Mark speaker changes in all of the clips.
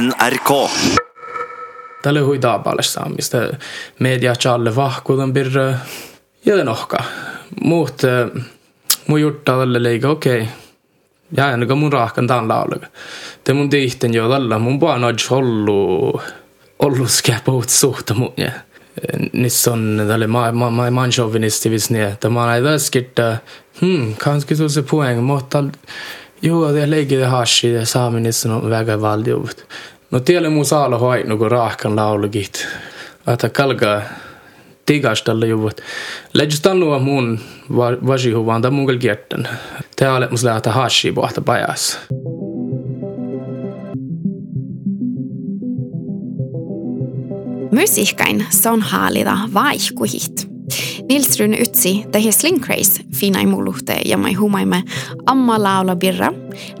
Speaker 1: NRK.
Speaker 2: Tälle hui taapalle saamista. Media challe vahkuutan birra ja nohka. Muut mun jurtta tälle leika okei. Ja ainakaan mun rahkan tämän laulaga. Te mun tihten jo tällä. Mun vaan odj ollu ollu skäpuut suhta mun. Niissä on tälle ma ma ma man chauvinistivis ne. Tämä on aina skirta. Hmm, kanske så se poäng mutta joo, leikille hashi saaminen on väga valdiuvut. No tiellä muu saala hoitnu, kun rahkan laulukit. Ata kalkaa tigastalle juvut. Lähdys tannua mun vasihuvaan tai muun kiertän. Tää olet mus lähtee hashi pohta pajas.
Speaker 3: Musiikkain son haalida vaihkuhit. Nils Rune Utsi tehi Sling Craze finai muluhte ja mai humaimme amma laula birra.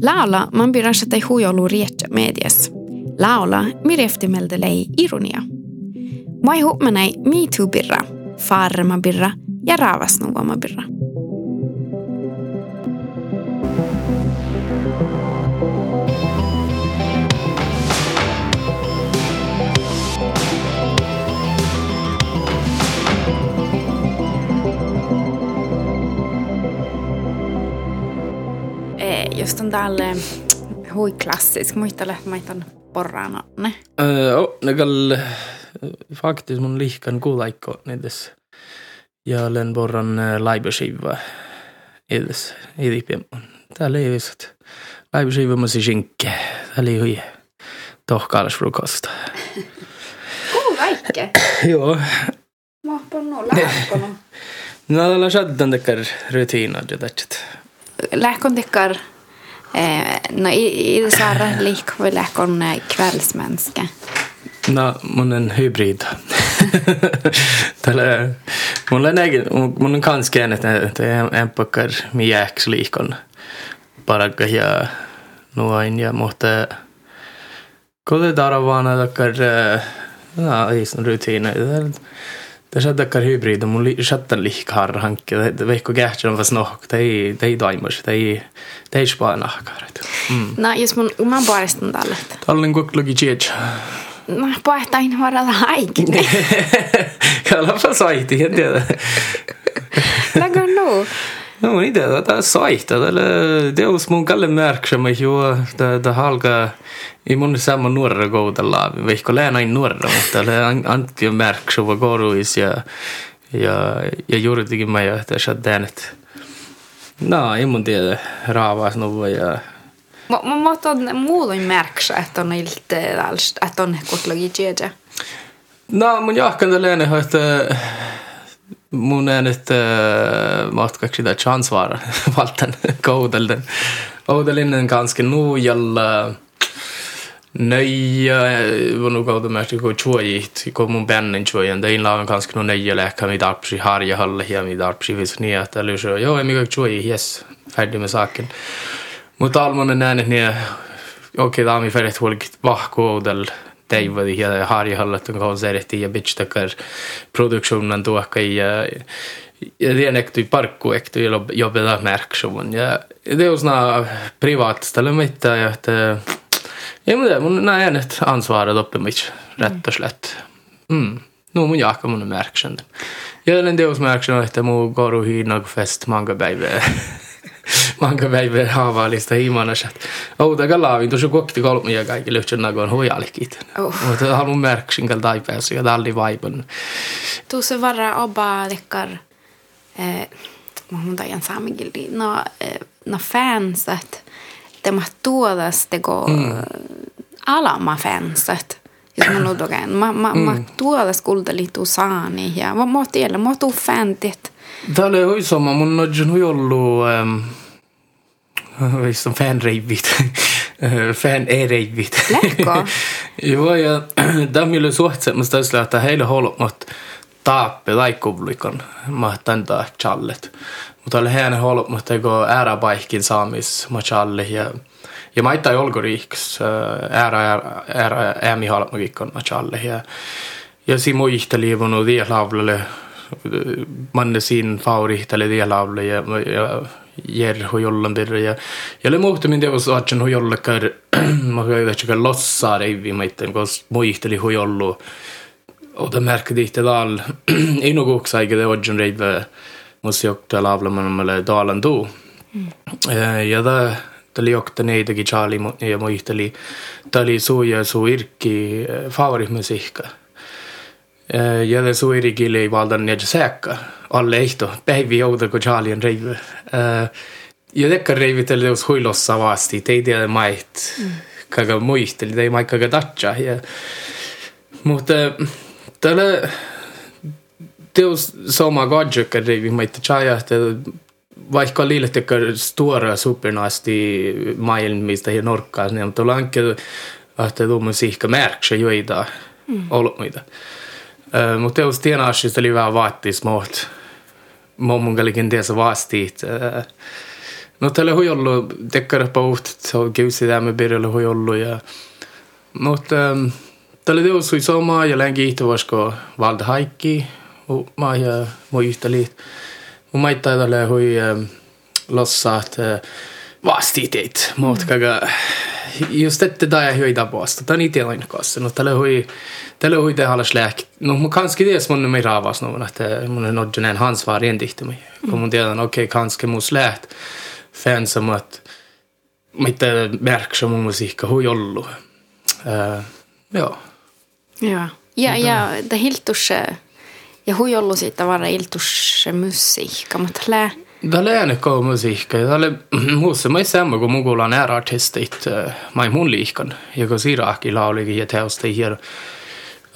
Speaker 3: Laula man birra sätä huijolu riettä medias. Laula mireftimelde lei ironia. Mai huomenai Me Too birra, farma birra ja raavasnuvama birra. Just den där hui klassisk, muistele, että maitan porraan ne.
Speaker 2: Joo, ne kall faktiskt mun lihkan kuulaikko niides. Ja olen porran laibeskiva edes edipien. Täällä ei visat. Laibeskiva mun si skinke. Täällä ei hui tohkaalasfrukosta.
Speaker 3: Kuulaikke?
Speaker 2: Joo.
Speaker 3: Mä oon pannut lähkonut.
Speaker 2: No, tällä tekkar rutiinat ja tätset.
Speaker 3: Lähkon tekkar Eh, no i, i Sara likväl läkon eh, kvällsmänska.
Speaker 2: No, mun on hybrid. Tällä, mulla on, egen, mun on kans käännät, että en pakkar mi jääks liikon paraga ja nuoin ja mutta kolle taravana takkar no, isän Tässä takkar hybrid, mun li, chattan liikar hankki, veikko kähtsän vas nohk, tei, tei toimus, tei, tei spaa nahkaret.
Speaker 3: Mm. No, jos mun oman puolestaan tällä.
Speaker 2: Tallin kukklugi tsiech.
Speaker 3: No, paehtain varalla aikin.
Speaker 2: Kalapa saiti, en tiedä.
Speaker 3: Lägger nu.
Speaker 2: No mun idea, tämä saita, tällä teos mun kalle märksama jo, tämä halka, ei mun sama nuorra koudella, veikko läänain nuorra, mutta tällä antti märksama koruis ja, ja, ja juurikin mä jo, että sä tännet. No, ei mun tiedä, raavas nuva ja
Speaker 3: Mä, mä, mä otan muulloin märksä, että on ilta, että on kutlogi tjeja.
Speaker 2: No, mun jahkan tällä että mun äänet äh, matkaksi sitä chansvara valtan koudelden. Oudelinen ganska nojalla nöja var nog god med att gå chuojit kom mun bännen chuojen det inlagen ganska no nöja läka mi darpsi harja halle ja mi darpsi vis ni att eller så jo mi går chuoji yes färdig med saken mutta almonen äänet niin okei okay, tämä on färdigt huolikit vahkoudel teivadi ja harjahallat on konsertti ja bitch takar produktionen tuokka ja det är parkku ekty jobbeda märksuvun ja det on såna privatställe mitta ja että ja mutta mun näen että ansvaret oppimits rätt och slätt. Mm. No mun jaakka mun märksen ja den deus märksen että mu goru hiinag fest manga päivää manga päivä haavaalista himanasat. Outa kalaavin tuossa kokti kolme ja kaikki lyhtsän nagoon huijalikit.
Speaker 3: Oh.
Speaker 2: Mutta haluan märksin kal taipässä ja talli vaipan.
Speaker 3: Tuossa varra oba lekkar eh, mä mun tajan saamikildi no, eh, no fansat tämä tuodas tego mm. alama fansat. Jos mun ludokan. Mä, mä, mm. mä tuodas kuultelitu saani ja mä, mä tiedän, mä tuu fantit.
Speaker 2: Täällä oli sama, mun on ollut ähm, visst fan-reivit. fan-e-reivit.
Speaker 3: Lähkö?
Speaker 2: Joo, ja tämä oli suhtsemassa tässä että heille holmat taappe laikkuvlikon mahtantaa challet. Mutta oli hän holmat teko ääräpaikkin saamis ma challe ja ja mä itse olko riiks äärä äärä äämi holmakikon ma challe ja ja si muisteli vonu die lavlelle manne sin favorihtalle die lavle ja, ja jerhojollanteri ja, ja oli muuttumin teos vaatsin hujollekar, mä hyödytsikään lossaa reivimaiteen, koska muihteli hujollu. Ota märkade inte dal, inukuks aigede odjon reive musiokta lavlamannamale daalan tuu. Mm. Ja ta, ta oli jokta neidagi tsaali ja muihteli, ta oli suu ja suu irki favorihmusihka. Mm är det gille i valdan ned säkka alle ehto päivi jouda ko Charlien reive ja dekka reivit eli teus huilossa vasti te ei tiedä mait kaga muisteli te ei mai kaga tatsa ja. Mutta tälle teus sama gadjekka reivi mait chaja vaikka liilet tekka stora supernasti maailmista ja norkkaas niin mutta lanke että tuommoisia märksä joita ollut muita Uh, Mateus Tienaš izdelivää vaattis muut. Mommungalikin tiesä vastiit. No tälle hui ollut, tekkarpa uht, se on kiusi tämä pirjalle hui ollut. Ja... Mutta tälle teos hui samaa ja länki ihtovasko valda haikki. Mä ja mun yhtäliit. Mun maittaa tälle hui ähm, lossaat äh, vastiiteit. Mutta kaga, mm. just ette tämä ei hyvä tapausta. Tämä on itse ainakaan. No tälle hui... Hui tälle hui det halas läk. No mun kanske det som mun mig ravas no att mun är nodgen en hans var en dikte mig. Kom mun tiedän okej kanske mun slät. Fan som att mitä märks mun musiikka hui ollu. Uh, joo.
Speaker 3: Ja, ja, ja det hiltus ja hui ollu siitä vara iltus musiikka, mutta lää
Speaker 2: Tällä ei ole musiikka. Tällä muussa mä samma kun mulla on nära artistit, mä en mun liikan, joka sirahki laulikin ja teosta hier.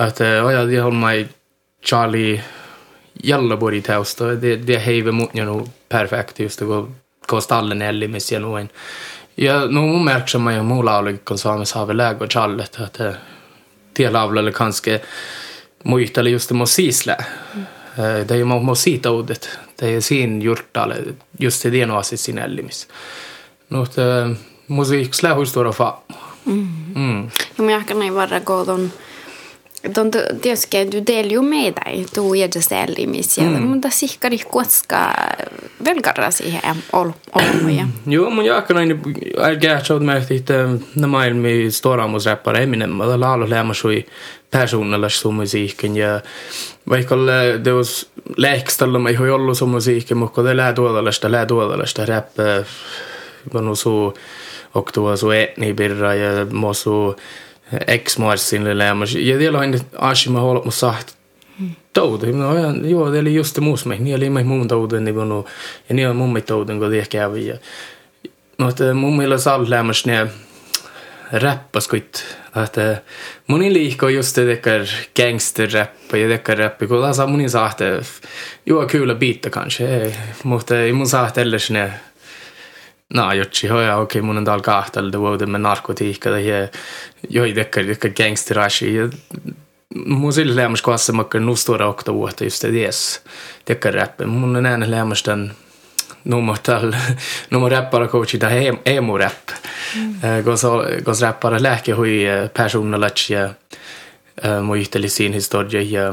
Speaker 2: Että oja det on mai Charlie Jallabori teosta, det det heive mot nu perfekt just det går stallen elli med sig noin. Ja no mun märks man ju mulla laulig kun saames har läge och Charlet att det lavlalle kanske muisteli just det musisle. Det är ju musita ordet det är sin jurtale just det no asis sin ellimis. Mutta musiik slähus tuoda fa.
Speaker 3: Mm. Mm. Ja mä kan ei vara godon Don tietysti du delar ju med dig, du är just ellimis, ja, mm. mutta sikkari koska velkarra siihen olmoja.
Speaker 2: Joo, mun jääkän aina ärgäätsot mä että nämä maailmi storamus räppare Eminem, mä laulu lämmäsui persoonallis musiikin ja vaikka teos lähkstalla mä ihan ollut sun musiikin, mutta det lää tuollaista, lää tuollaista räppä, mä su och tuo su etni birra ja mä lämmäs. Ja aina asima huolet mun saht touden. No, ja, joo, det oli just muus mig. Ni oli mig muun touden, niin mun ja ni on mun mig touden, kun det kävi. Ja, no, että mun mielestä all lämmäs ne räppaskuit että moni liikko just det där gangsterrappa ja det rappi kun taas moni sahte joo kyllä biitta kanske mutta ei mun sahte ellers ne No, jotsi hoja okei okay, mun on täällä kahtalla vuoden med narkotiikka ja joi dekkar dekkar gangsterashi ja mun sille lämmas koassa makka nustora okta vuotta just det yes dekkar rappi mun on äänen lämmas den nummer tal nummer rappare coach da emo rap. Gos gos rappare läke hui personalat ja mo yhteli sin historia ja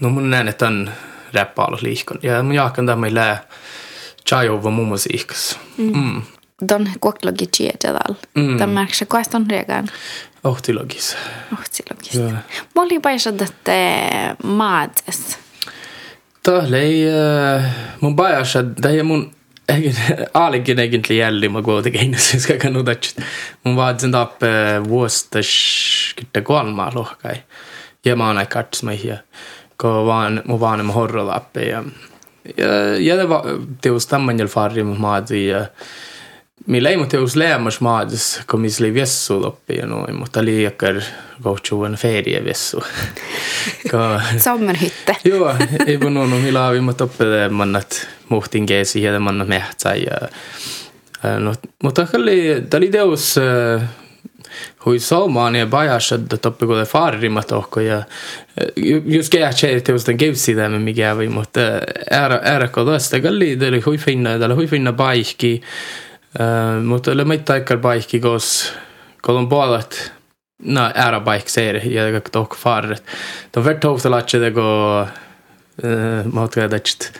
Speaker 2: no mun näen tan rappala liikon. Ja mun jaakan tämä lää Čajovamumos iks. Mm.
Speaker 3: mm. Don koklogi tietäväl. Mm. Tämä märksä kuaston regan.
Speaker 2: Ohtilogis.
Speaker 3: Ohtilogis. Ja. Mä olin paisa tätä maates.
Speaker 2: Tällä ei, mun paisa, tämä ei mun Aalikin egentlig jälle ma kuulda käin, siis ka kannu tähtsalt. ma vaatasin tappe vuostas kütte kolma lohkai. Ja ma olen katsomas ja kui vaan, mu vanema horro lappi ja jag teos tämmen farri maadi ja me läinud teos lähemas maades, kui mis oli vessu lopi ja no mutta oli ikka kohtu on feerie vessu. Ka...
Speaker 3: Sommerhytte.
Speaker 2: Joo, ei kun on omi laavimmat oppele mannat muhtin keesi ja mannat mehtsä ja no, mutta oli, tämä oli teos äh, hui somaan ja bajassa että toppi kun farrimat ohko ja just käy teus den gevsi där med mikä vi mutta ära ära kodasta kalli det hui finna det hui finna baikki mutta le mitta ikkar baikki kos kolon puolet no äärapaik seeri ja tohko farret. To ver tohta latse det go mot ga dat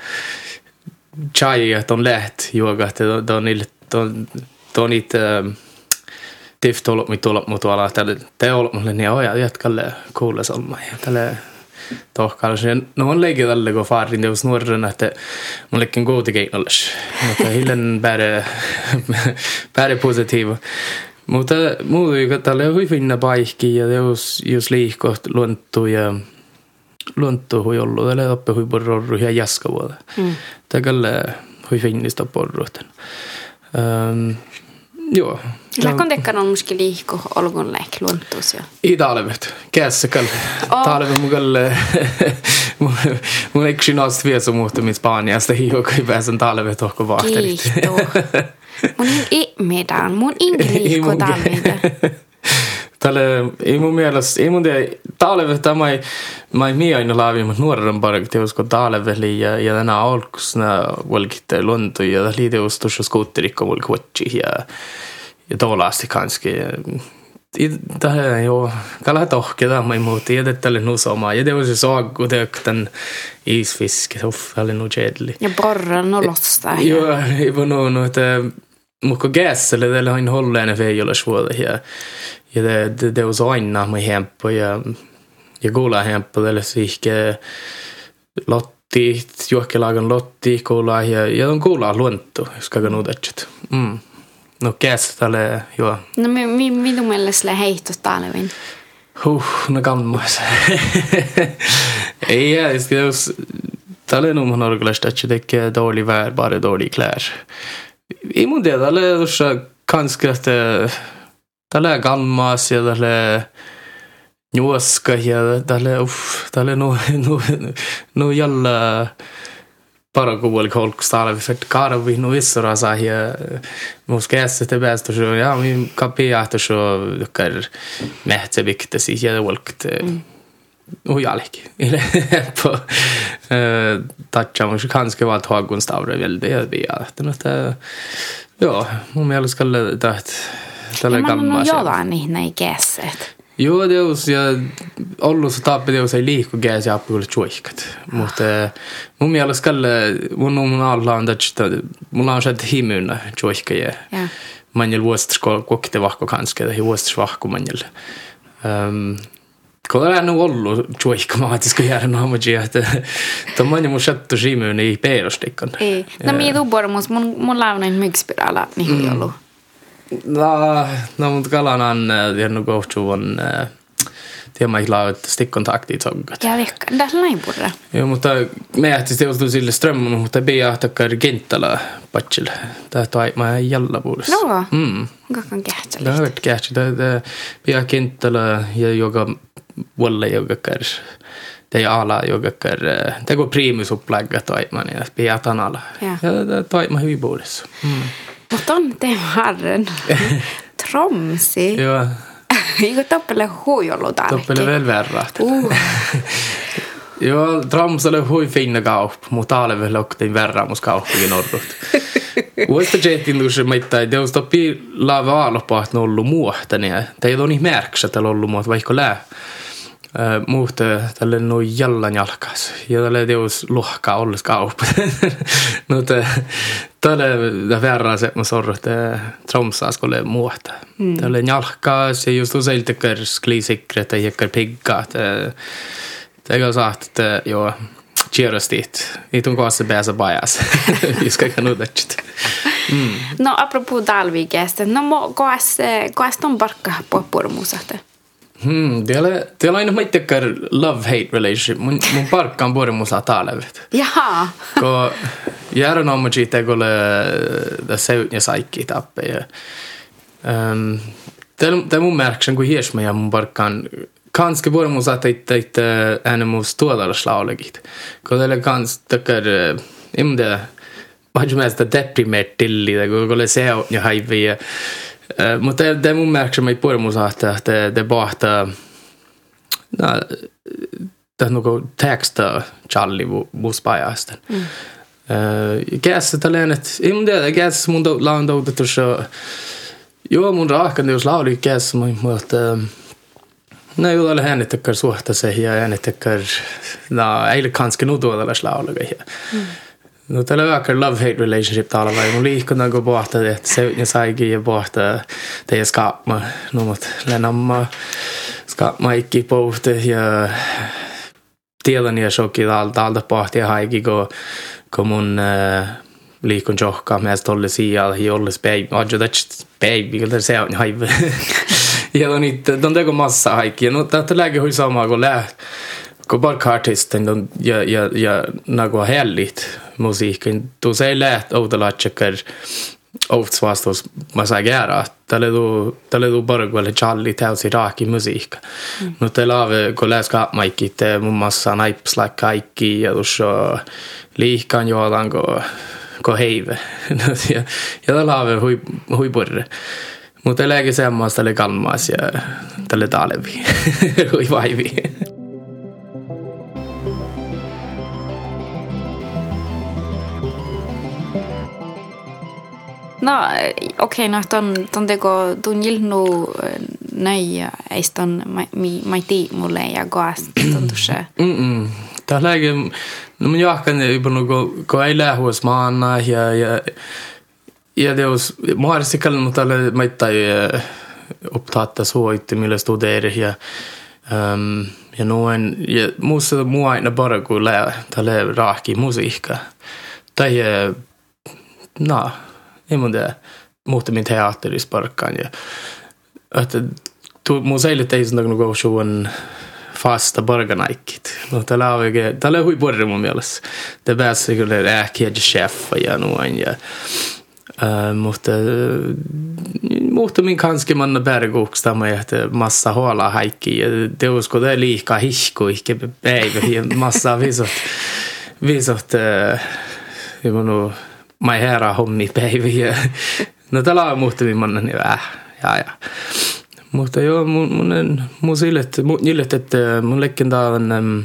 Speaker 2: chai että on läht juoga että on niille on on niitä tift ollut mit ollut mut ala tälle te ollut mulle niin oja jatkalle kuulla solma ja tälle tohkalla sen. No on leikki tälle kun farin jos nuorena että mullekin gooti keinolles mutta hillen bäre bäre positiiva mutta muuta joka tälle on hyvin paikki ja jos jos liikkoht luontu ja luonto hui ollut. Tälle oppe hui porroru ja jaskavuoda mm. tälle hui finnistä porruuten um, joo
Speaker 3: Läkkon tekkan on muski liikku olgun läk luontuus jo.
Speaker 2: I talvet. Kässä. Oh. Talvet mun kall. mun eksin ast vielä muuta mit Spaniasta hiukan kai pääsen talvet tohko vahtarit.
Speaker 3: Kiitos. mun ei meidän. Mun ingi liikku talvet.
Speaker 2: Tälle ei mun mielestä, ei mun tiedä, talvet tämä ei, mä ei mie aina laavi, mutta nuoren paremmin teosko talveli ja, ja tänä alkus nää volkitte luonto ja liiteus tuossa skuutterikko volkotsi ja ja tuollaasti kanski. Tähän joo, kala tohkeda mai muuta, ja tälle nusomaa. Ja det var så sagu den isfiske, uff, oli nu kedli.
Speaker 3: Ja borra no losta.
Speaker 2: Joo, ei voi no, että mutta gässelle tällä on holläinen feijolla suoda ja ja det det det var aina med hempo ja ja gola hempo tällä sihke lotti juokkelagan lotti gola ja ja on gola luonto ska gå nudet. Mm. No kes tälle, joo.
Speaker 3: No mi, mi, minun mielestä heitto talvin.
Speaker 2: Huh, no kammas. Ei, ja, jos tälle nu man orglasht att det är dålig vär, bara dålig klär. I mun tiedä, tälle kammas ja tälle juoska ja tälle, uff, tälle nu, nu, nu jällä parakuuel kolkstaale för karvi no issora sa ja mus kässä te bästa så ja min kapia att så kar mehte vikte sig ja volkt och jag lik eller på eh tatcha mus kanske tag och stavre väl det vi ja att ja mun mielestä skulle det
Speaker 3: tällä gamla. Ja man niin näin kässet.
Speaker 2: Joo, teos ja ollut se tappi teos ei liikku gääsi appuille chuikat. Mutta mun mielestä kalle mun mun alla on tästä mulla on sieltä himyynä chuikka ja manjel vuostas kokte vahko kanske ja vuostas vahko manjel. Um, kun on nu ollut chuikka mä ajattelin, kun jäädä naamaji, että manja mun shattu himyyn ei peerostikon.
Speaker 3: Ei. No mie tuu bormus, mun, mun launain mykspirala, niin mm. ollut.
Speaker 2: No, no mutta kalanan tiennyt kohtuun tiedä ei laavat stikkontakti toggat.
Speaker 3: Ja vekka, tässä näin purra.
Speaker 2: Joo, mutta me jähti teostu sille strömmun, mutta pia takkar kenttällä patsil. Tää toi mä jällä puolessa.
Speaker 3: No,
Speaker 2: mm.
Speaker 3: kakkan kähtsä.
Speaker 2: Tää on kähtsä. Tää pia kenttällä ja joka vuolle joka kärs. Det är alla joka kär. Det går primus upplägga toiman ja pia tanalla. Ja, ja toima hyvin puolessa. Mm.
Speaker 3: Mutta on te harren. Tromsi.
Speaker 2: Joo.
Speaker 3: Eikö toppele huijollu täällä?
Speaker 2: Toppele vielä verrat. Uh. Joo, Troms oli hui finna kaup, mutta täällä vielä loktiin verran mus kauppikin norrut. Uudesta jetin tuossa meitä, että jos toppi lava alopaat nollu muuta, niin ei ole niin märksä, että ollut muuta, vaikka lää. Uh, muuta tälle no jallan jalkas ja tälle teos lohka olles kaup. no te tälle värra se man sorr det tromsa skulle muuta. Mm. Tälle jalkas ja just usein tekar sklisikret ja jäkar pigga. Det går sagt att jo cheeras dit. It on kanske bäsa bias. Vi ska kan nog det.
Speaker 3: Mm. No apropå dalvigästä, no mo koas koas ton barkka på.
Speaker 2: Hmm, teillä, teillä on aina mittekään love-hate relationship. Mun, mun parkka on puoli musa taalevet.
Speaker 3: Jaha.
Speaker 2: Ko järän on mun siitä, kun det seut ja saikki tappe. Ja, um, det är mun märksen, kun hies med mun parkkaan kanske puoli musa teitte teitte äänen mus tuodallaslaulegit. Ko teillä kans takkar, imde, vähän mielestä deprimeert tilli, kun le seut ja haivi ja Uh, mutta det, det mun mig på det musa että det bahta no, det nuko texta challi mus pajasten. Mm. Uh, Gässä tällaiset, ei mun tiedä, gässä mun laun doutettu så Joo, mun raakan jos lauli gässä mun mutta No ei ole äänittäkään suhta se ja äänittäkään, no ei ole kanske nu tuolla laulaga. Mm. No tällä vaikka love-hate relationship täällä vai mun liikkuna kun pohta, että se ja saikin ja pohta teidän skapma, no mut lennamma. Skapma ikki pohta ja tiedän ja shokki täältä pohti ja haiki kun, kun mun äh, liikun johkaa meistä tolle sijalla ja olles baby, adjo täts baby, kun se on haive. ja on niitä, on teko massa haikki, no tätä läge hui samaa kun lää, kun barkartisten ja, ja, ja nagu hellit muziken. Då säger lät odalachecker oft svastos ma sai ära talle tu talle tu paru kui Charlie täitsa Iraagi muusika mm. no ta lave kui läks ka maikid mu massa naips läheb kaiki ja kus liikan joodan kui kui heive ja ja ta lave hui hui purre mutta eläke semmoista oli kalmaas ja tälle talevi hui vaivi
Speaker 3: no okei okay,, noh, ta on, ta on tegu, ta on ilmnu äh, nõi ja siis ta on, ma, ma ei tea, mulle ei jää kohast, tundus
Speaker 2: see mm. -mm. ta läheb, no ma ei hakka juba nagu, kui ei lähe uus maana ja, ja ja teos, ma arvasin ka, et talle, ma ei tea, optaata äh, sooviti, mille studeerib ja um, ja noin, ja muussa muu aina bara kuin lä, tälle raaki musiikka. Tai, äh, no, ei mun tiedä, muuttamin teatterisparkkaan. Ja, että tu, mun säilyt ei sen takia showen fasta barganaikkit. No tällä on oikein, tällä on hui borre mun mielestä. Det bästa kyllä äkkiä chef ja noin. Ja, Uh, mutta uh, muutamin kanske man bergoksta med att massa håla haikki ja det usko det liikaa hisku ikke päivä ja massa visot visot uh, jag mai herra hommi päiviä. No tällä on muhtamin manna niin vähän. Ja, ja. Mutta joo, mun, mun, mun sillet, mun gillet, että mun on um,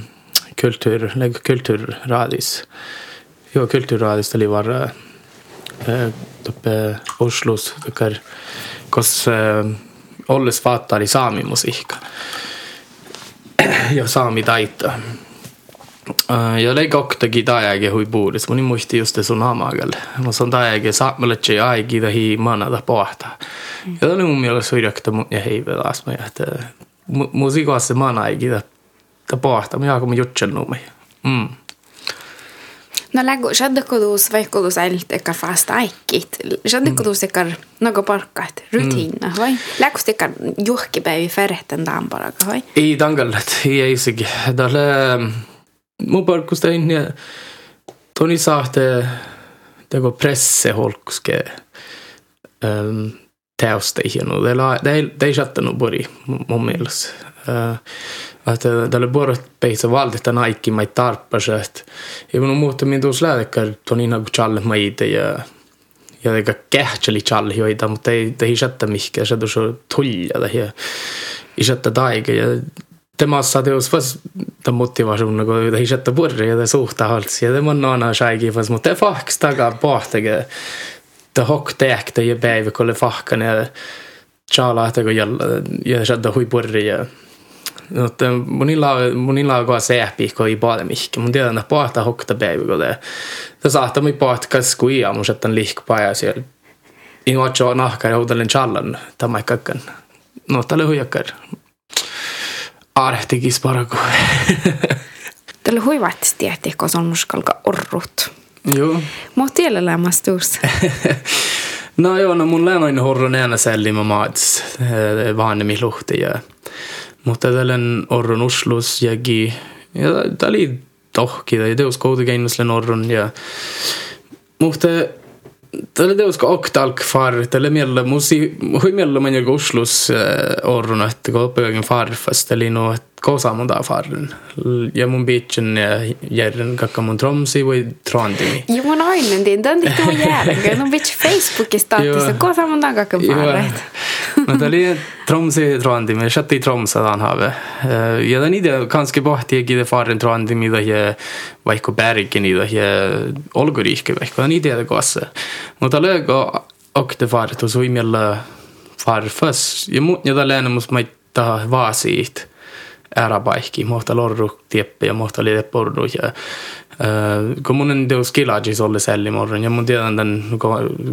Speaker 2: kultur, kulturradis. Joo, kulturradis oli var äh, uppe Oslos, tycker, kos äh, olles fattar i sami musiikka. ja saami taita. Äh, Jag lägger också gitarrägare hui bordet, men ni måste just det som hamagal. Mä sanon täjäkin saamelaitse aiki tahi manata pahta. Ja oli mun mielestä suirakta mun ja heivä taas mä että musiikoassa man aiki ta pahta, mä jaakum jutsen numi. Mm.
Speaker 3: No läggu, shadako tuus vaikka tuus ailt eka fast aikit. Shadako mm. tuus eka nago parkat, rutiina, mm. noh, vai? Läggu eka juhkipäivi färrehtän taanparaga, vai?
Speaker 2: Ei tangallat, ei isegi. Tällä Mubarak da hinten, to oni saatte tego presseholkske ähm, teosteihin. No, teillä, teillä, teillä saattanut pori mun mielestä. Äh, että tälle borot peitsa valtita naikki mai tarppas, että ei minun muuta minun tuossa lääkkär, tuon innan kuin challe mai ite ja ja eikä kähtseli challe joita, mutta ei, ei saattaa mihkään, se tuossa tulja ja ei saattaa taika ja temassa fast ta motivaation nagu ta hišata purri ja ta suhta halts ja tema shaigi fast mutta fahks taga pohtage ta hok teekta ja päivä kolle fahkan ja chala ta ja ja shadda hui purri ja mutta monilla monilla on seäpi ko i bada mihkä mun tiedän että pohta hokta päivä kolle ta saattaa mi pohta kas kuia mun shatan lihkpaja siellä Ingocho nahkar ja uudellen challan tämä kakkan. No, tällä huijakkar. Arhtikis paraku.
Speaker 3: Tällä huivattisesti ehti, kun on uskalka orrut.
Speaker 2: Joo.
Speaker 3: Mä tiellä lämmästuus.
Speaker 2: no joo, no mun lämmäin horron ena sälli mä maats vanhemmin luhti. Ja, mutta tällainen orron uslus jägi. Ja tää oli tohki, ja teus koutikeinoislen orron. Ja, mutta Tällä teoska oktalk far, tällä miellä musi, hui miellä mä joku uslus orrun, että kun oppiakin farfas, tällä no, kosa mun tää farren. Ja mun bitchen ja järren kakka mun tromsi voi trondimi.
Speaker 3: Joo, mun aina tin, tän tihti mun järren, no bitch Facebookista mun tää kakka farret.
Speaker 2: No tällä tromsi trondimi, shatti tromsa tän have. Ja tän idea kanske pohti ja farren trondimi, ja vaikka bergen i det olgoriike vaikka on idea kossa. Mutta lögo okte fart och så i mella farfas. Ja mut ja tällä mus mä taha vaasiit. Ärapaikki, mohta lorru tieppi ja mohta liite porru ja Uh, kun mun on teos kilagis oli selli morgon ja mun tiedän tämän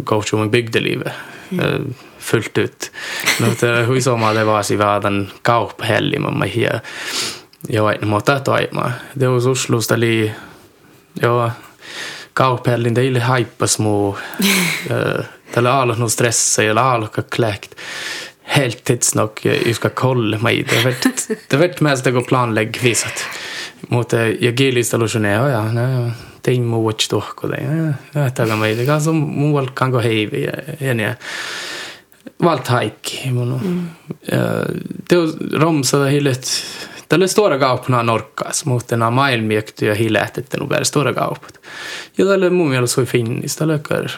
Speaker 2: coachumman bygdelivet mm. uh, fullt ut. No, että hui soma det var si världen kauppahelli mamma ja ja vain mutta toima. Teos Oslosta li ja kauphellin teille haippas muu. uh, Tällä aalot no stressa ja aalokka kläkt heltidsnok ska kolla mig. Det vet det vet mest det går planlägg visat. Mutta ja kielistalusun ja ja no tein muu watch tuhko det. Ja tällä mig det kanske muualla kanko heivi ja ja ja. Valt haikki mun. Mm. Det romsade hillet Tälle stora kaupana norkkas, mutta nämä maailmiektyjä hilähtettä nu bär stora kaupat. Ja tälle mun mielestä soi finnis, tälle kör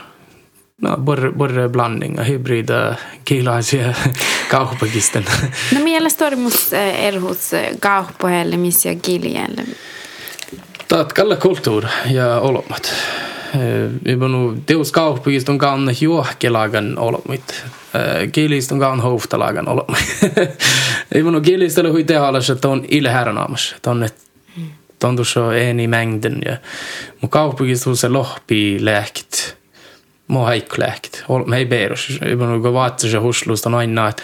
Speaker 2: no, både, både blandning och hybrida kilaisia kauppakisten.
Speaker 3: no mielestäni er hos kauppohelle, missä kiljelle?
Speaker 2: Tatkalla kulttuur ja olomat. Ibanu teus kauppakist on kaan juohkelagan olomit. Kielistä on kaan hoftalagan olomit. Ibanu kielistä oli huitealas, että on ilhärnaamas. Että on, että on tuossa eni mängden. Ja mun kauppakist on se lohpi lääkit ma haikkulääkit. Me ei perus. Kun vaatsa se huslusta on aina, että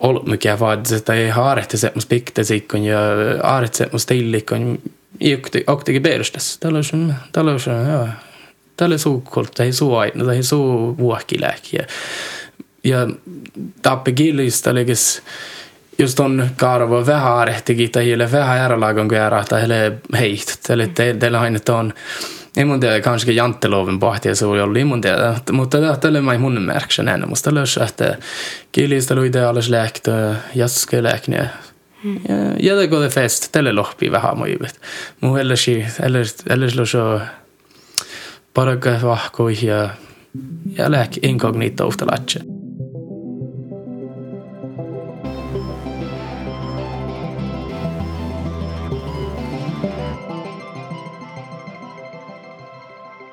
Speaker 2: ollut mikä vaatsa, että ei haarehti semmoista piktasikon ja haarehti semmoista tillikon. Oktikin perustas. Tällä on, tällä on, joo. Tällä on suukolta, ei suu aina, tai suu vuohkilääki. Ja, tappi killistä, liikis, just on karvo vähän haarehtikin, tai heille vähän järjelagon kun järjää, heille heit. Teille, teille aina on, ei mun tiedä, kanske janteloven pohtia se oli ei mun tiedä, mutta tällä mä mun märksän ännu, musta löysä, että kielistä luide alles lähtö, jaske läkne. Ja, ja det går det fest, tälle lohpi vähän muivet. Mun ellesi, ellesi, löysä paraka vahkoi ja, ja läk inkognito latche.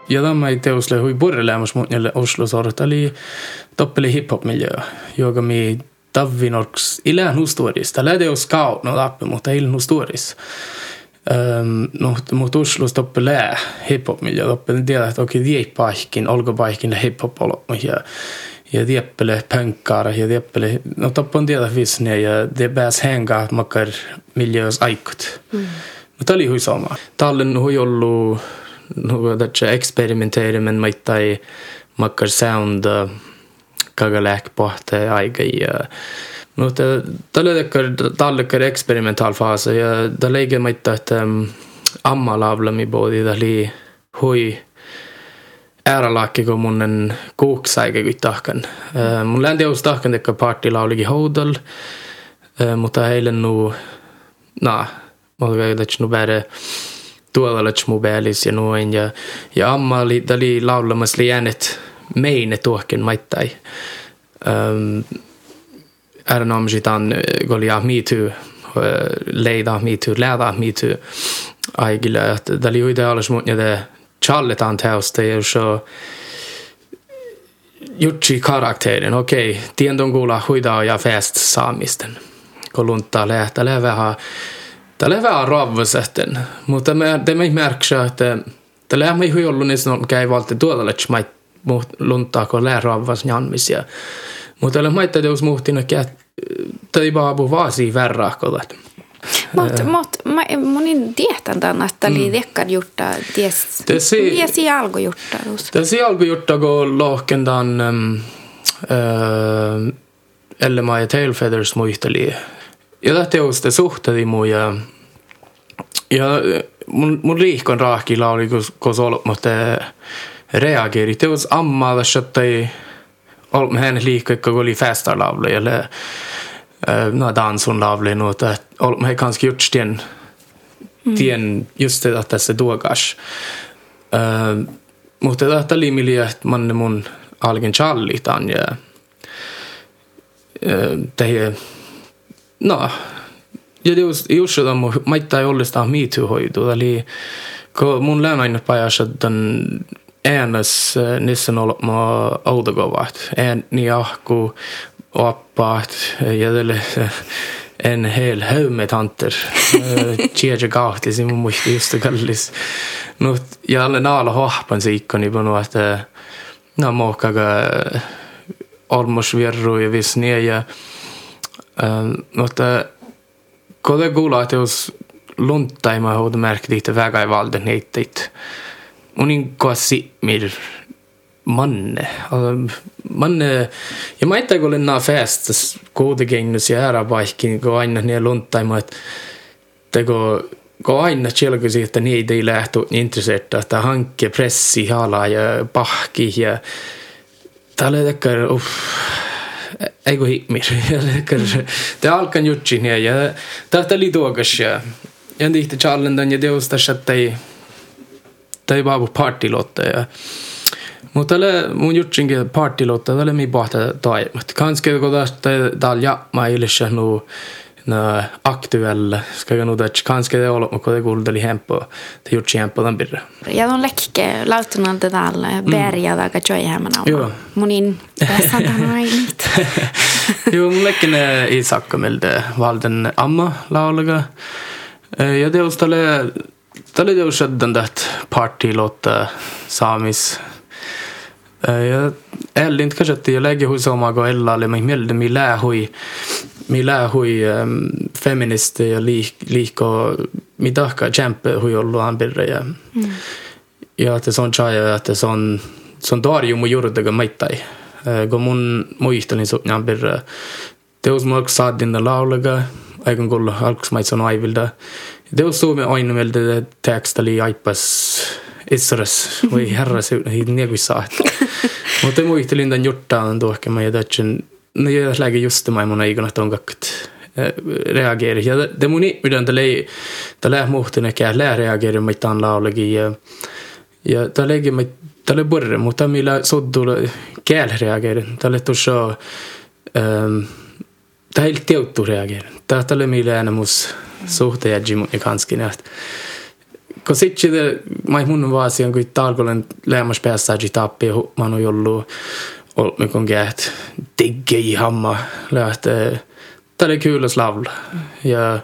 Speaker 2: Ja tämä ei teosle hui purrelemus mun jälle Oslo sorta oli toppeli hip-hop miljö, joka mi tavinorks ilän hustuoris. Tällä teos kau no tappe, mutta ilän hustuoris. Um, no, mutta Oslo toppele hip-hop miljö, toppele tiedä, että okei, okay, paikkin, olko paikkin hip-hop ja ja tieppele pönkkara ja tieppele, no toppon tiedä visne ja det pääs henga makkar miljöös aikut. Mm. Mutta oli hui sama. Tallen hui ollut nagu täitsa eksperimenteerime, ma ei tea, ma hakkan sound kaga lähk pohte aega ja noh, ta, tal oli ikka, tal ikka eksperimentaalfaase ja ta leigi, ma ei tea, et ähm, amma laulami poodi, ta oli hui ääralaaki, kun mun en kuuksaike kuin tahkan. Äh, mun länti olisi tahkan tekkä partilauliki houdal, äh, mutta heille nu, na, mä oon kai tätä nu bäre, tuolla mobiilis ja noin. Ja, ja Amma oli, oli laulamassa äänet meine tuohken maittai. Um, Äärenomisitan golia me too, leida too, läda too. Aikille, että tämä oli ideaalis mun, että challetaan teosta ja så jutsi karakterin, okei, okay, tiedon kuulla huidaa ja fest saamisten. Kun luntaa lähtee vähän Tällä on vähän ravvasähten, mutta me, te me märksä, että tällä on ihan ollut niin sanottu, käy valti tuolla, että mä luntaa, kun lää ravvas janmisia. Mutta tällä maittaa teos muhtina, että tai baabu vaasi verrahkolla.
Speaker 3: Mutta mut, monin tietän tämän, että oli dekkad jutta, ties, ties i algo jutta.
Speaker 2: Ties i algo jutta, kun lohken tämän um, uh, eller Maja Tailfeathers muisteli ja teosta suhteli mun ja, ja mun, mun liikon raakilla oli, kun, kun sol, mutta reageri. Teos ammalla, ei ollut hänen liikko, kun oli festarlavle eller no, dansun lavle, no, että ollut me kanske gjort den, den just det att tässä duogas. Uh, mutta tämä oli miljö, että man mun algen challitan ja det noh, ja jõus, jõustuda mu, ma ei taha olla seda me too hoidu, eli kun mun lämmin pajas, että äänäs niissä on ollut mua autokovat. Ääni ahku, oppaat ja tälle en hel höyme tanter. Tiedä kahti, siinä mun muisti just kallis. No, ja alle naala hohpan se ikkoni panu, että no muokkaga olmos vierru ja visniä ja mutta kun det kuulaa, että jos luntaima hod märkt lite väga i valden heitit. Unin kosi mir manne. manne, ja mä itse kun nämä festas kuitenkin jäädä vaikkin, kun aina ne luntaima, että teko kun aina tjelkusi, että niitä ei lähtu intresserta, että hankke pressi hala ja pahki ja tällä tekkar, uff, ei kun himmir. Det alkan jutsin ja tähtä oli tuokas ja ja tihti challendan ja teostas, että ei, tai vaan partilotta ja mutta tälle mun jutsinkin partilotta, tälle mi pohta toimet. Kanske kun tästä täällä jamma ilessä nu na aktuella ska jag nog där kanske det håller med det går det hempo det gjort kämpa den birra
Speaker 3: ja de läcke lautuna det där berga där kan jag hemma nu. Munin tässä tänään
Speaker 2: jo läcken i sakkamelde valden amma laulaga. Ja teos tälle tälle teos shaddandat partilåta samis. Ja ellint kanske att jag lägger hos omago ella eller mig melde mi lä hui mille kui ähm, feminist ja liik-, liiko, mida ka tšämpe kui olla on perre ja mm. ja et äh, see on tšaja ja et see on, see on taari mu juurdega maitai. kui mun muistan, siis on perre teos ma oleks saadin lauluga, aeg on kuulnud, alguses ma ei saanud aivilda. teos soovime ainumeelde tekstali aipas Israels või härras, nii kui saad. ma tõin muistelin, ta on jutt, ta on tuhke, ma ei tea, et see on aikana että on kakkat reageeri. Ja mun miten tälle tälle muhtune kää lää reageeri mitään laulagi ja ja tälle mä tälle borre mutta millä soddulla kääl reageeri. Tälle tuossa ähm ta helt teuttu reageerin. Tähtä oli mille enemus suhteen ja kanskin. Kun sitten mä mun vaasian, kun talkolen leemas päässä tappi, mä oon ollut ollut kun gät digge i hamma lähte. Tämä oli kul slavl. Ja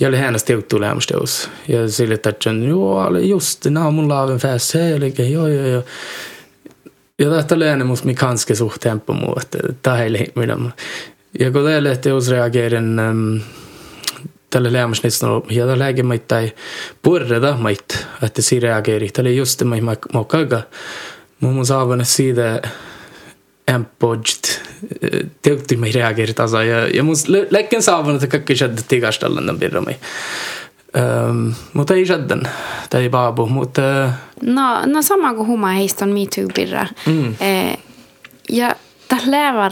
Speaker 2: jag oli hennes teuttu lämstöus. Ja sille tatsan, joo, just nämä mun laaven fäs, eli joo, joo, joo. Ja tästä oli enemus mi kanske suhteen muu, että tämä ei minä. Ja kun teille teosreageerin um, tälle lämmäsnitsan ja tällä läge mait tai purreda mait, että si reageeri. Tällä just det mait mokkaga. Mun saavana siitä empojt teukti mai reageeri tasa ja, ja mun läkken saavana, että kaikki shadda tigastallan tämän birra mai. Um, mutta ei shaddan, tai baabu, mutta...
Speaker 3: No, no sama kuin huma heistä on Me Too-birra. Mm. Eh, ja Tällä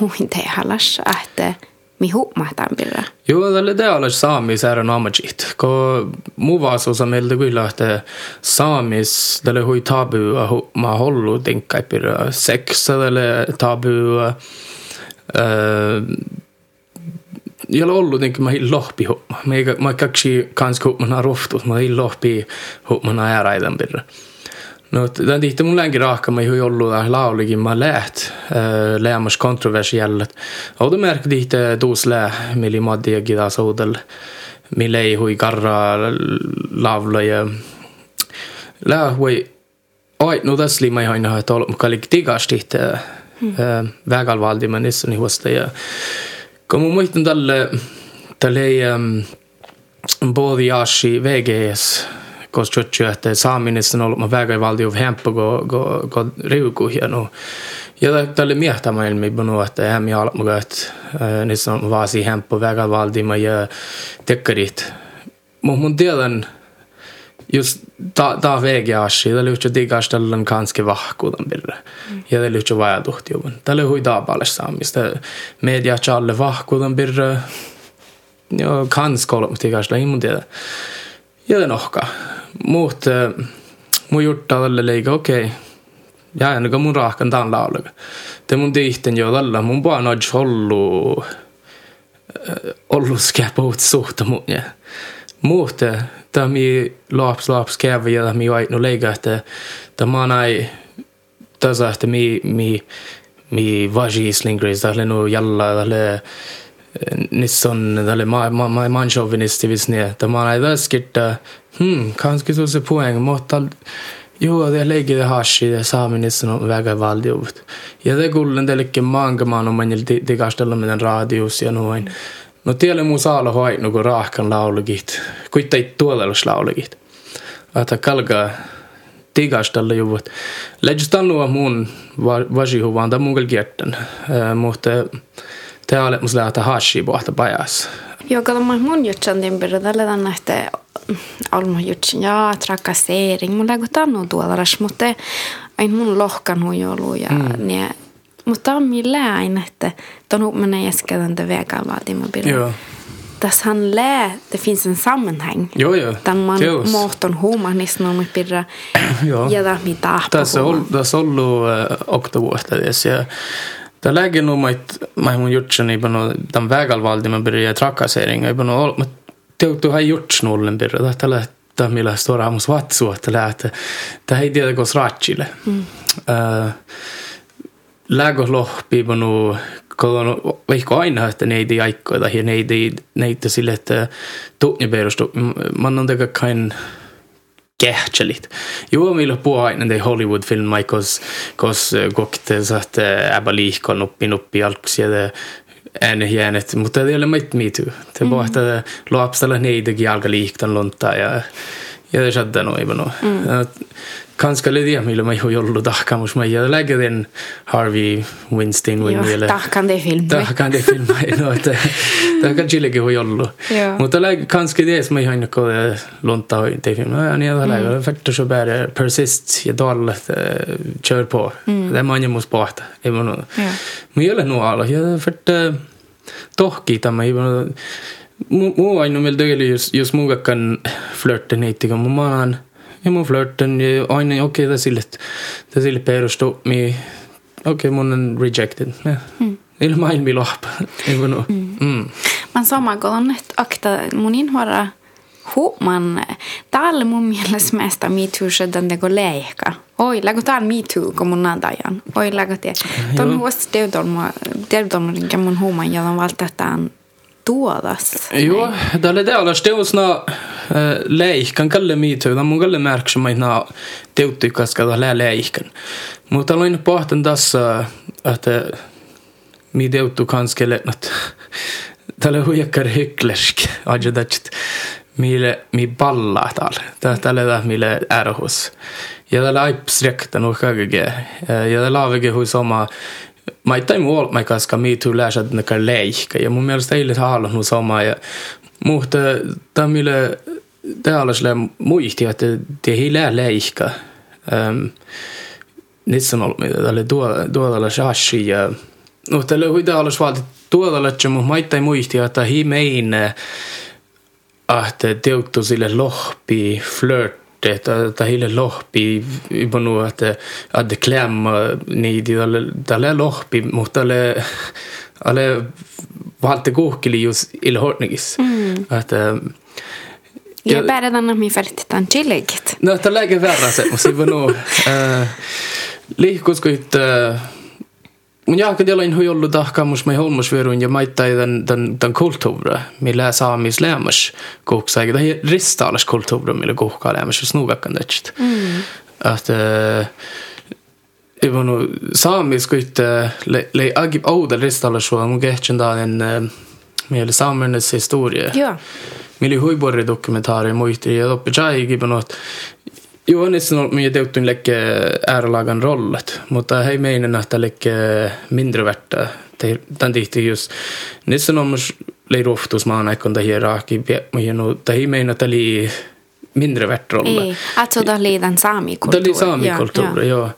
Speaker 3: huintehalas, että mi huomahtaan pirra.
Speaker 2: Joo, tälle tealas saamis är en amagit. Ko muu vaasuusa meiltä kyllä, että saamis tälle hui tabu ma hollu tinkkai pirra. Sex tälle tabu. Ei ole ollut niin mä lohpi huomma. Mä kaksi kans huomana rohtus, mä lohpi huomana ääräiden pirra. No, den tihti mun längi rahkama ei ollut laulikin mä läht äh, lämmas kontroversiellet. Och märkte tihti tuus lä, mili maddi gida soudel, mille ei hui karra lavla ja lä hui Oi, no tässä oli mä aina että ollut mukaan tigas tihti vägalvaldi mä nissä niin huosta ja kun mä muistan tälle tälle um, både Yashi VGS koska että saaminen on ollut väga valtio hemppu go go go riuku ja ja tälle miehtämään ilmi että hän ja almuga että niissä on vaasi hemppu väga valtima ja tekkarit mun mun tiedän just ta ta vägiashi det lyfter digaställen kanske vahkudan birra ja det lyfter vad jag dohti jobben tälle hui taapaales saamista. Media challe vahkudan birra ja kanske olla mutta digaställen mun tiedä. ja det nohka muut, mun juttu tälle leika, okei. Okay. Ja ainakaan mun rahkan tämän laulaga. Te mun tihten jo tällä, mun vaan odj hollu, ollu skäpuut suhta mun ja. Muut, tämä mi laps laps kävi ja mi vaitnu leika, että tämä näin tasa, että mi, mi, mi vaji slingris, tälle nu jalla, tälle Nissan tälle ma ma ma manchauvinistivis ne että man ei väskirta hmm kanske så se poäng mutta Jo, det lägger det hashi det saaminissa on väga valdiuvut. Ja det kullen telikki maankamaan on manjil tikastella meidän radius ja noin. No tielle muu saala hoit nuku raahkan laulugit. Kuittai tuolelus laulugit. Että kalkaa tikastella juvut. Luo mun vasihuvaan tai mun kertan. Mutta te olet mus lähtä hashi pohta pajas.
Speaker 3: Joo, kato mä mun jutsan timpirä tällä tänne, että olma jutsin ja trakassering. Mun läggo tannu tuolla, mutta ei mun lohkan huijolu ja mm. ne mutta on millään, että ton menee jäskätän det vägar vaatimabilden.
Speaker 2: Joo.
Speaker 3: Tässä han lää, det finns en sammanhang.
Speaker 2: Joo, joo.
Speaker 3: Tämän man mohton huumanisnon mit pirra
Speaker 2: Joo.
Speaker 3: ja da mit tahpa
Speaker 2: Tässä on tässä on ollut äh, oktovuotta tässä ja Tämä läge nu mait mai mun jutsen i bano tämän vägalvaldi man börjar trakassering i bano men teutu har gjort snollen börjar det tällä tämä millä stora mus vatsu että lähte tämä ei tiedä kos ratsille. Mm. Uh, lägö lohpi bano kolon vaikka aina että ne ei aikkoida ja ne ei ne ei sille että tuutni perustu man on teka kain kähtsälit. Jo, millä puhua aina de Hollywood-filmai, kos, kos kokte saat äbä liikon uppi nuppi alkuksi ja ääne jäänet, mutta ei ole meitä mitu. Te mm. puhutte lapsella neidekin jalka liiktan lunta ja ja det skedde nog ibland. Mm. Kanske lite millä mä jo jollu tahkamus mä ja lägger den Harvey Weinstein
Speaker 3: Joo,
Speaker 2: Winnie
Speaker 3: tahkan det film.
Speaker 2: Tahkan det film no että tahkan chilegi ho jollu.
Speaker 3: Joo.
Speaker 2: Mutta lägger kanske det som jag inte ko lonta och inte film. Ja ni har lägger faktiskt så bara persist ja dåligt kör på. Det man ju måste prata. Även
Speaker 3: Joo.
Speaker 2: Men gäller nog alla. Jag för tohki tämä ibland muu ainu meil tegelikult just, just muuga kan flörten heitiga, mu manan ja mu flörten ja aina okei okay, ta sille, ta sille perustuu mi okei okay, mun on rejected. Ja. Mm. Ilma maailmi lohpa. Ei voinut. Mm. Mm.
Speaker 3: Man sama kolon, että akta mun inhora huoman, täällä mun mielestä meistä MeToo sedan det går leika. Oi, läggo täällä MeToo, kun mun nadajan. Oi, läggo tie. Ton huosta teudolma, teudolma rinkä mun huoman, ja on valtataan tuodas.
Speaker 2: Joo, tälle tealla steusna leihkan kalle miitu, tämä mun kalle märksä mä na teutti kaska lää leihkan. Mutta aloin pohtan tässä, että mi deuttu kanske lätnat. Tälle huijakkar hycklersk, ajadat mille mi balla tal. Tälle da mille ärhus. Ja tälle aipsrekta nu kagge. Ja tälle avege hui sama mä ei taimu olla mä kanssa miitu yleensä näkään leihkä ja e mun mielestä eilen haalan mun sama ja mutta tämä mille tealliselle muisti, että te ei lähe leihkä. Ähm, Nitsen oli tuodalle shashi ja no tälle huidaalas vaati tuodalle, mutta mä ei muisti, että hi mein että teuttu sille lohpi, flirt että että hille lohpi ibonu että att klämma niidi tälle tälle lohpi mutta tälle alle valte kuhkili just ille hortnigis että
Speaker 3: Ja bara den att mi färdigt chilligt.
Speaker 2: no että läge värra se mutta ibonu liikkuskuit Mun jalkadielain hui ollut tahkaamus mai holmusvirun ja maittai den, den, den kulttuure, millä saamis lämmäs kuhksa, eikä tähän ristaalas kulttuure, millä kuhkaa lämmäs, jos nuukakkan tästä. Mm. Att, äh, ei voinut saamis kuitte, lei agi ouda ristaalas sua, mun kehtsin tämän äh, meillä saamernes historia.
Speaker 3: Joo.
Speaker 2: Millä hui borri dokumentaari muisti, ja loppi jäi kipinut, Joo, nyt on minä teuttuin lekke äärelagan rollet, mutta hei meinen että lekke mindre värta. Tän tihti just, nyt on myös lei rohtus maan aikon tähi raaki, mutta no tähi meina että li mindre värt rolle.
Speaker 3: Ei, alltså då li den saamikulttuuri.
Speaker 2: Tämä oli saamikulttuuri, joo.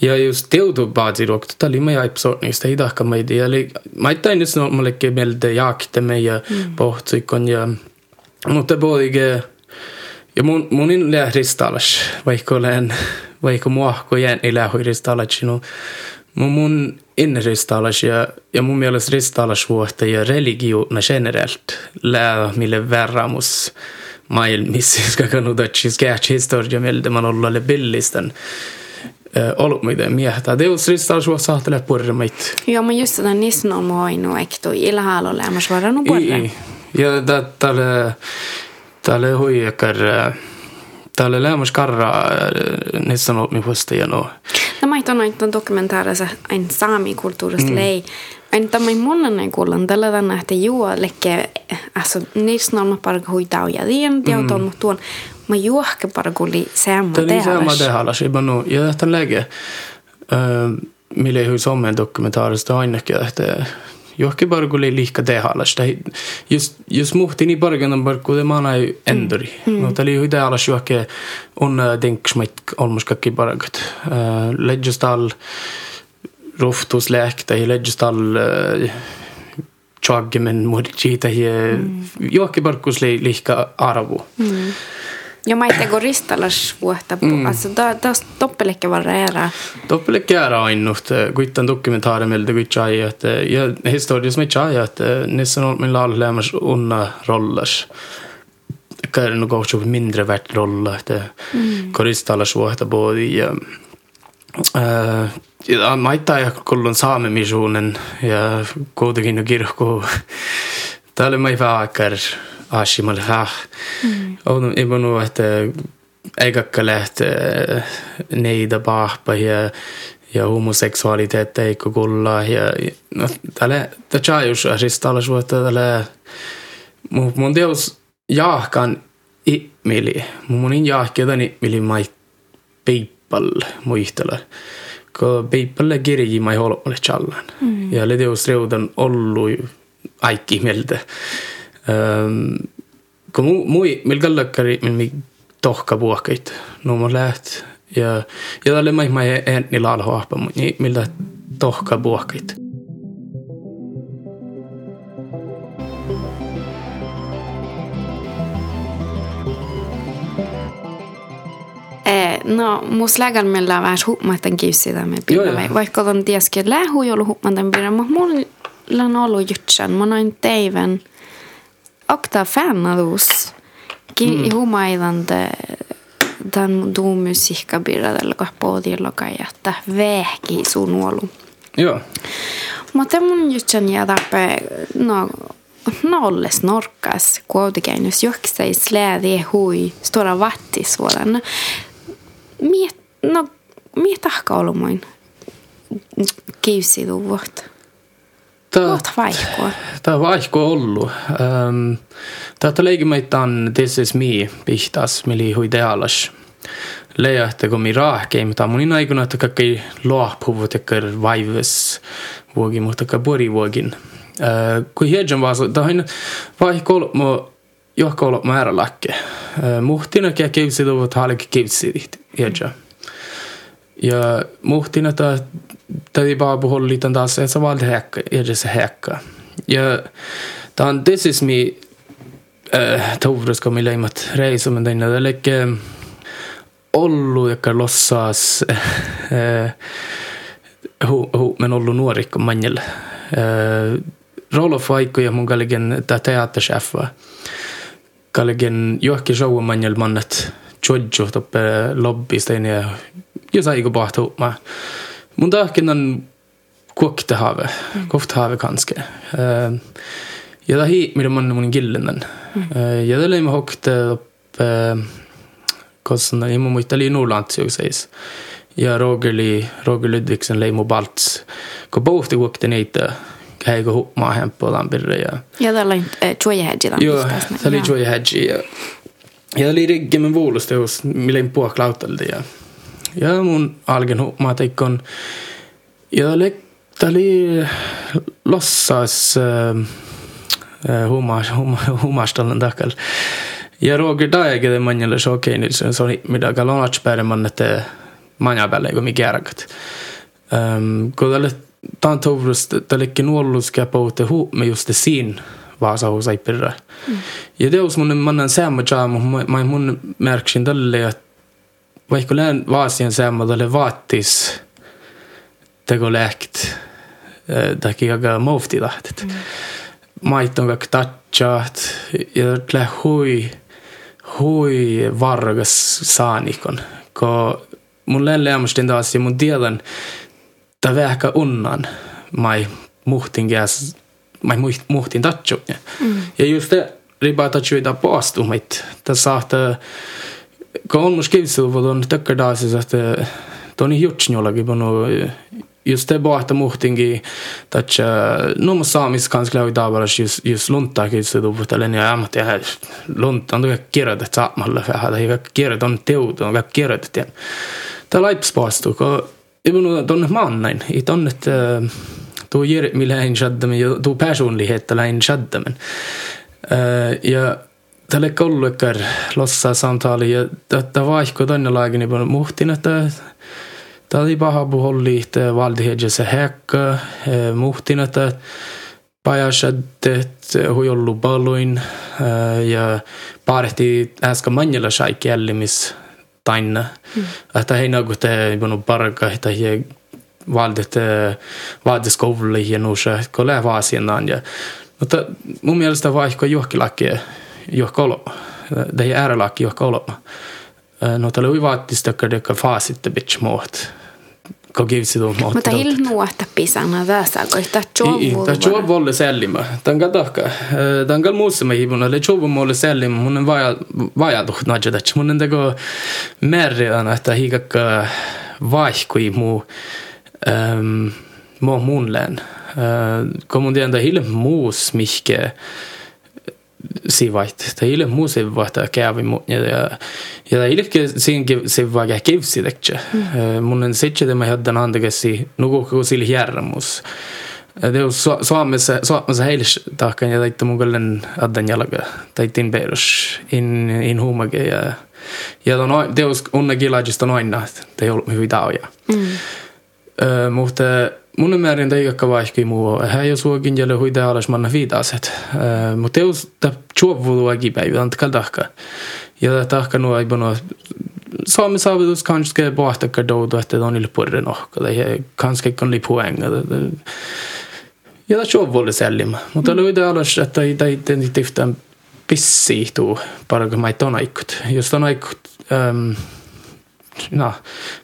Speaker 2: Ja just teutu baasi rokta, tämä oli mä jäi sortnista, ei tahka mä idea. Eli mä ei tain nyt on mä lekke mieltä jaakte ja pohtsikon ja, mutta både ja mun, mun in lää ristalas, vaikka olen, vaikka mua, kun jään ei lää ristalas, no, mun, mun in ristalas ja, ja mun mielestä ristalas vuotta ja religiona generellt lää mille verramus maailmissa, ska kan uda chiskääts historia mieltä man olla le billisten. ollut muiden miehetä. Deus ristaa suo saattelee purrimait.
Speaker 3: Joo, mutta just sitä niissä on muoinu, eikö toi ilhaalolle, ja mä suoraan purre.
Speaker 2: Ja tälle, tälle huijakar, tälle lämmäs karra, niissä on ollut minusta ja no.
Speaker 3: No mä on noita dokumentaarissa ein saamikulttuurista mm. lei. En tämä monen kuulen tällä tänä, että juo lekke, alltså niissä on parka huitaa ja tien, ja mm. tuon ma juohke parguli samma
Speaker 2: tehalas. Tämä samma tehalas. Ibanu, ja tästä läge, mille hui Suomen dokumentaarista ainakin, että johonkin liikka tehalas. Just, just muhti niin pargan parkku, det man ei enduri. Mm. Mutta oli hui tehalas johonkin on denksmait olmus kaikki pargat. Lägges all roftusläk, tai lägges all chaggemen murji, tai johonkin parkkus liikka arvu. Mm.
Speaker 3: Ja mä itse ristalas vuotta. Mm. Alltså, da, da toppelekki varreera.
Speaker 2: Toppelekki är ainut. Kuitenkin dokumentaari meiltä kuitenkin että ja historiassa me chai että niissä on min lailla lämmäs unna rollas. Käydä nu går ju mindre värt rolla että mm. koristalas vuotta både ja äh, ja maittaa ja kullun saame missionen ja kuitenkin kirkko. Täällä mä ei vähän aasimal ha. On ibanu että eikä lähte neida pahpa ja ja homoseksualitet ei kulla ja no tälle tämä just asista alla suotta tälle mun mun teos jahkan ihmili. Mun in jahkedan ihmili mai peipal muistella ko peipalle kirji mai holmolle challan. Ja le teos reudan ollu aikki mieltä kun mu, mui, mil kallakari, mil mi tohka puhkait, no mo läht, ja, ja tälle mai mai ääni laalla hohpa, niin miltä tohka puhkait.
Speaker 3: No, mus lägän meillä vähän huumaiden kiusida me pidä. Vaikka on tieskin lähu joulu huumaiden pidä, mutta mulla on ollut jutsan. Mä noin teiven akta fänadus. Ki mm. humaidan de dan du musiikka birradella ka podilla että vähki sun olu.
Speaker 2: Joo.
Speaker 3: Mutta mun jutsan jäädäpä no nolles norkas kuitenkin jos joksai slädi hui stora vattisvuoden. Miet, no, miet tahka olumoin kiusiduvuotta. Kohta vaihkoa.
Speaker 2: Tämä vaihko ollut. Um, Tätä leikimaitaan This is me pihtas, mili hui tealas. Leja, että kun mi raahkei, mutta mun aikana, että kaikki loahpuvut ja vaivus vuogi, mutta kaikki pori vuogin. Uh, kun hiedjan vaasa, tähän vaihko ollut mu johka ollut määrä lakke. Uh, muhtina kivsi tuvut haalikin kivsi hiedjan. Ja muhtina tämä täytyy vaan puhua liitan taas, että sä vaan häkkä, edes häkkä. Ja tämä This is me äh, Tovrus kom leimat reisu, men tänne tälle ollut, joka lossas äh, hu, hu, men ollut nuorikko manjel. Äh, Rolof Vaikko ja mun kalligen tämä teatterchefa. Kalligen johonkin show manjel mannet Jojo toppe lobbista ja jos aika pahtuu. Mun tahkin on kuokkitehave, mm. koftahave kanske. Uh, ja ta hi, mida man mun gillen. Mm. Uh, ja ta lõime hokte upp uh, kosan imu muita oli Norrlands ju sägs. Ja Roger li Roger Ludvigsen leimo Balts. Ko pohti kuokte niitä käykö hupmaa hemppo lampirre ja.
Speaker 3: Ja tällä Joya Hedge
Speaker 2: Joo, tämä oli Joya Hedge ja ja oli rigge med vuolusta, jos millä puhua klautalta ja mun algen hupmaa teikon ja tämä oli lossas äh, humastallen takal. Ja Roger Daegede manjalle se okei, niin se on mitä kalonats päädemman, että manja päälle, kun mikä järkät. Um, kun tälle tämän tovrus, tällekin nuolluskia puhutte huumme just siinä vaasa hos perä. Mm. Ja teos mun mannan säämä jaamu, mä mun märksin tälle, että lään vaasien tälle vaattis, teko läkt, teki aika mofti tahtet. Mm. Mait on kaikki tatsaat, ja kyllä hui, hui vargas saanikon, ko mun lelleamustin taas ja mun tiedän, ta vähkä unnan, mai muhtin käs, mai muhtin tatsu. Mm. Ja just det, riba tatsu ida paastumit, ta saahta, ka olnud skivsuvad on tõkke taas, sest ta on juts jollakin panu just det bara att muhtingi att no må samis kanske klara idag bara just just lunta kitse då på talen jag amat jag här lunta då jag kirrat det att man lägger hade jag kirrat on teud on jag kirrat det ta laipspaastu ko ibn don mannen i ton ett då ger mig lägen shadda men då personlighet lägen shadda men ja tälle kollukkar lossa samtali ja tämä vaihko tonne laagini muhtin että paha puholliht valdiheedjese häkkä muhtinata pajashaddet huijollu baluin ja paarehti äsken manjalla sai kiellimis tainna. Mm. Että hei nagu te ibunu parga, että hei valdet vaadiskoululle ja nuusa, kun lähe vaasienaan. Ja, mutta mun mielestä vaikka johkilaki johkolo, det är äärelaki johkolo. No tällä uivaattis, että faasitte bitch muut kogivsidu
Speaker 3: Mutta il nuotta pisana väsä, kun ta chovu.
Speaker 2: Ta chovu volle sällima. Tanga tahka. Tanga muussa me hibuna. Le chovu molle sällima. Mun on vaja, vaja tuht nadjadat. Mun on tego merriana, että hikakka vaihkui muu, um, muu muun län. Uh, kun mun tiedän, että hille muus mihke sivait. Ta ile muu sivvaita kävi mu ja ja ta ilke siingi sivvaga kivsi tekče. Mun on sitse tema haddan andegesi nugu ku sil järmus. Det on Suomessa, Suomessa heilis tahkan ja taitte mun kallen addan jalaga. Taittin perus in, in huumage ja ja on teos unne kilajista noin, te ei ollut hyvin taoja. Mm. Uh, mutta mun määrin teikakka vaihki muu. Hän jo suokin jälle hui alas manna viitaset. Mutta teus ta chuovulu agipäivä ant kaldahka. Ja tahka nuo ei bono Saamme saavutus kanske pohta kadoudu, että on ille purre nohka. Tai kanske kan li poänga. Ja ta chuovulu säljimä. Mutta lui alas, että ei ei tiftan pissi tuu parga maiton aikut. Jos on um, na,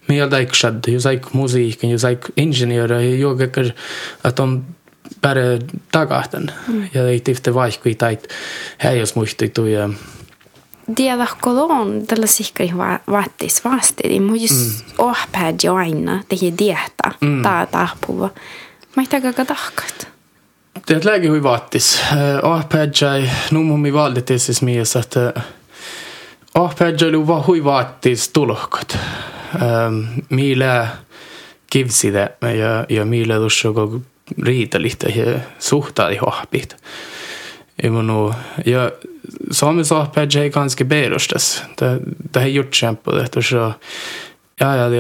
Speaker 2: mi jodajk šad, jodajk muzika, jodajk inženjörer, jogakar, att de bara tagahtan. Mm. Ja ei tifte vaihkui tait häios muistitu ja
Speaker 3: Tiedä kolon tällä sihkari vaatis vaasti, muis mm. ohpää jo aina tehi dietä mm. taa tahpuva. Mä ei takaa tahkat.
Speaker 2: Det läge hur vaatis. Eh, ohpää jäi, nu mun mi valde tessis mies, että uh, va hui vaattis tulohkot. Ähm, mille kivside ja, ja mille tuossa riitalihta ja suhtaadi hohpit. Imunu, ja Samis ahpäädjä ei ganska berustas. Det har gjort kämpa det tuossa, ja ja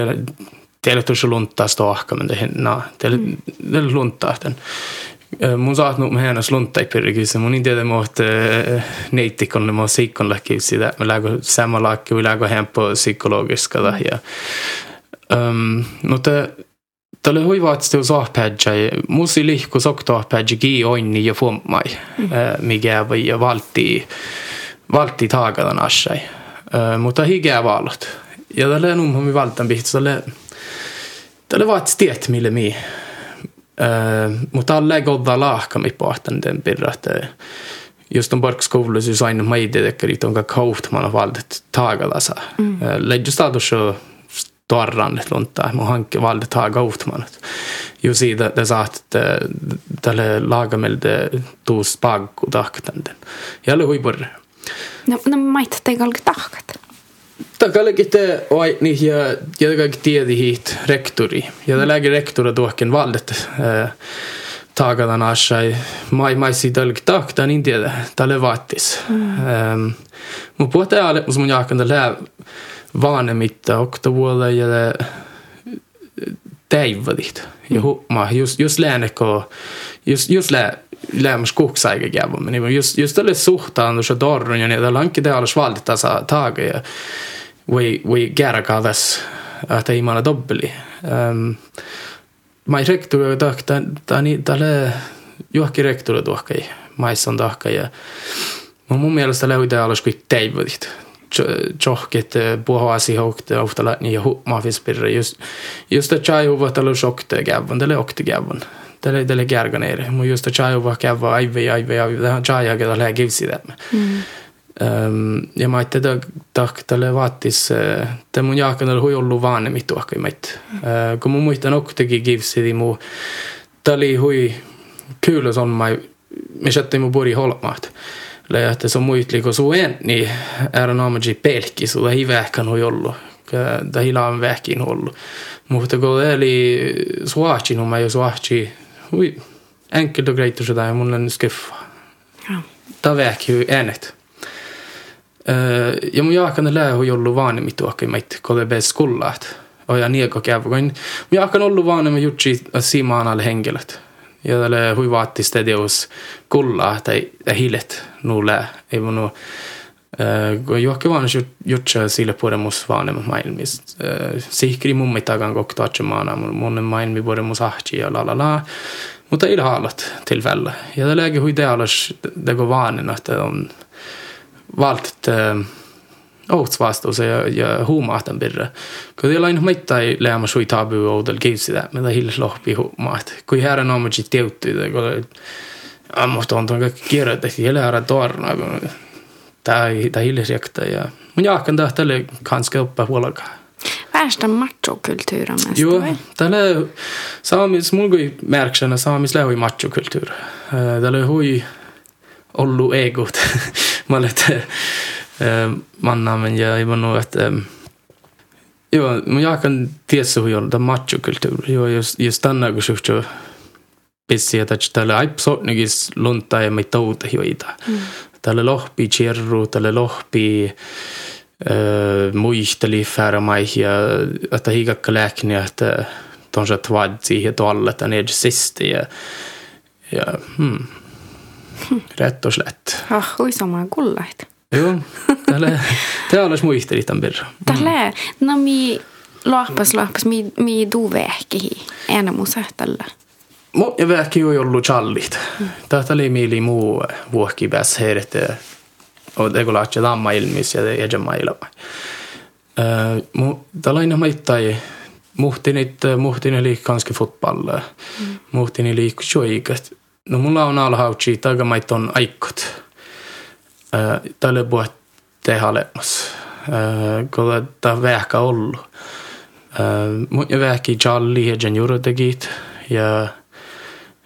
Speaker 2: det tuossa lunttaa stohka, men det no, det det lunttaa den. Äh, mun saatnu mä hänä sluntai pyrkissä. Mun ei tiedä muhte neittikonne mua siikonne sitä. Mä lääkö sama laakki, mä lääkö hempo psykologiska. Ja, um, mutta Tämä oli hyvä, että se saapäädjä. Musi lihku soktoapäädjä kii onni ja fummai, mhm. äh, mikä ja valti, valti taakadan asjai. Äh, mutta higää valot. Ja tälle numma mi valtan pihti, tälle, tälle vaatsi tiet mille mii. Uh, mutta alle godda lahkam i parten den birrate. Just om barkskolan så sa inom mig det räcker lite om kakauft man har valt taga dessa. Mm. Eh, uh, Läggestad och så torrannet lunta, mun hankki valde taga uutmanat. Ju siitä te saatte tälle laagamelta tuus pakku tahtanden. Ja oli huipurre.
Speaker 3: No, no mait teikalki tahkat. Tahkat.
Speaker 2: Takalekitte oi niin ja ja kaikki tiedi hit rektori. Ja det läge rektora tuokken valdet. Eh, tagadan asai mai mai siitä oli takta niin tiedä tälle vaattis. Mm. Mun puhuta alle mun jaakan tälle vanemitta oktavuolla ja täivadit. Ja ma just just läänekko just just lää ülemuskuks aega jääma. Nagu just just selles suhtaanduse torn ja nii edasi ongi teha alles valida taga ja või või käärga tas ah, teemale dobbeli um, ähm, ma ei rektori tahk ta ta nii talle juhki rektori tuhkai maissa on tahka ja mun mielestä löytää alles kõik teivadit tjohkit puhuasi hoogte ohtala nii ja hukkmaa just just et chai huvatalo šokte kävon tele okte kävon dele, delegare gënere mu ju të çajo va ka va ai ve ai ve ai da çaja që la givsi da Ehm ja mä ette tak tak tälle vaatis te mun jaakan oli hui ollut vaan mittu ehkä meit. Kun mun muistan oktekin givsi di mu tali hui kyllä on mai me sätte mu bori holmaat. Le että se on muitli kun suu en niin är naamaji pelkki så det hiväkan hui ollut. Det hila on vähkin ollut. Mutta kun eli suahtsin, mä jo suahtsin hui enkelt och grejt och sådär, mun on skuffa. Ja. Tämä vähki äänet. Ja mun jaakan lää hui ollut vanhemmin tuokka, kun det bäst skollaat. Och jag nieko käy. Mun jaakan ollut vanhemmin jutsi simaan alle henkilöt ja tälle huivaatti stedios kulla tai hilet nulle ei mun Joakim on gjort sille pore musvane mailmi. Sihkri mummi tagan kok taatse maana monen mailmi pore musahti ja la la la. Mutta ilhaalat tilfälle. Ja det läge hui dealas det går vanen att on valt äh, outsvastaus ja, ja huumaahtan birra. Kun teillä aina maittaa lämmä sui tabu oudel kiusi tää, mitä hillis lohpi huumaat. Kui herra naamutsi teuttyy, kun ammuhtoon tuon kaikki kirjoitettiin, ja läärä tuornaa. Tai hilles jäktä. Ja mun jaakan tälle kanske uppe huolkaa.
Speaker 3: Värsta machokulturen mest.
Speaker 2: Jo, tällä saamis, mulla kui märksänä saamis lähui machokulttuur. Tällä hui ollut egot. Mä olet mannamen ja ei vaan että Joo, mä jaakan tiessä huijolta machokulttuuri. Joo, jos, jos tänne kun suhtoo pissi, että tällä aipsotnygis lunta ja me touta joita. Mm. Tällä lohpi chirru, tällä lohpi muisteli färmaihia, että higakka lääkni, että tonsa tvadzi ja tolle, että ne sisti ja, ja hmm. rätt och slätt.
Speaker 3: Ah, oi sama kullait.
Speaker 2: Joo, tälle, tämä olisi muisteli tämän verran.
Speaker 3: Tälle, no mi lohpas lohpas, mi, mi du vähkihi, enää mun sähtällä.
Speaker 2: Mo, ja vähki ei ollut challit. Tätä oli mieli muu vuokki pääs och det går att jag damma ilmis ja jamma ilma. Mu tällainen maittai muhtinit muhtini liik kanske fotboll. Mm. Muhtini liik joikat. No mulla on alhautsi taga maiton aikot tälle vuotta tehdä olemassa, kun tämä vähkä ollut. Mutta vähki jalli ja juuritekit ja,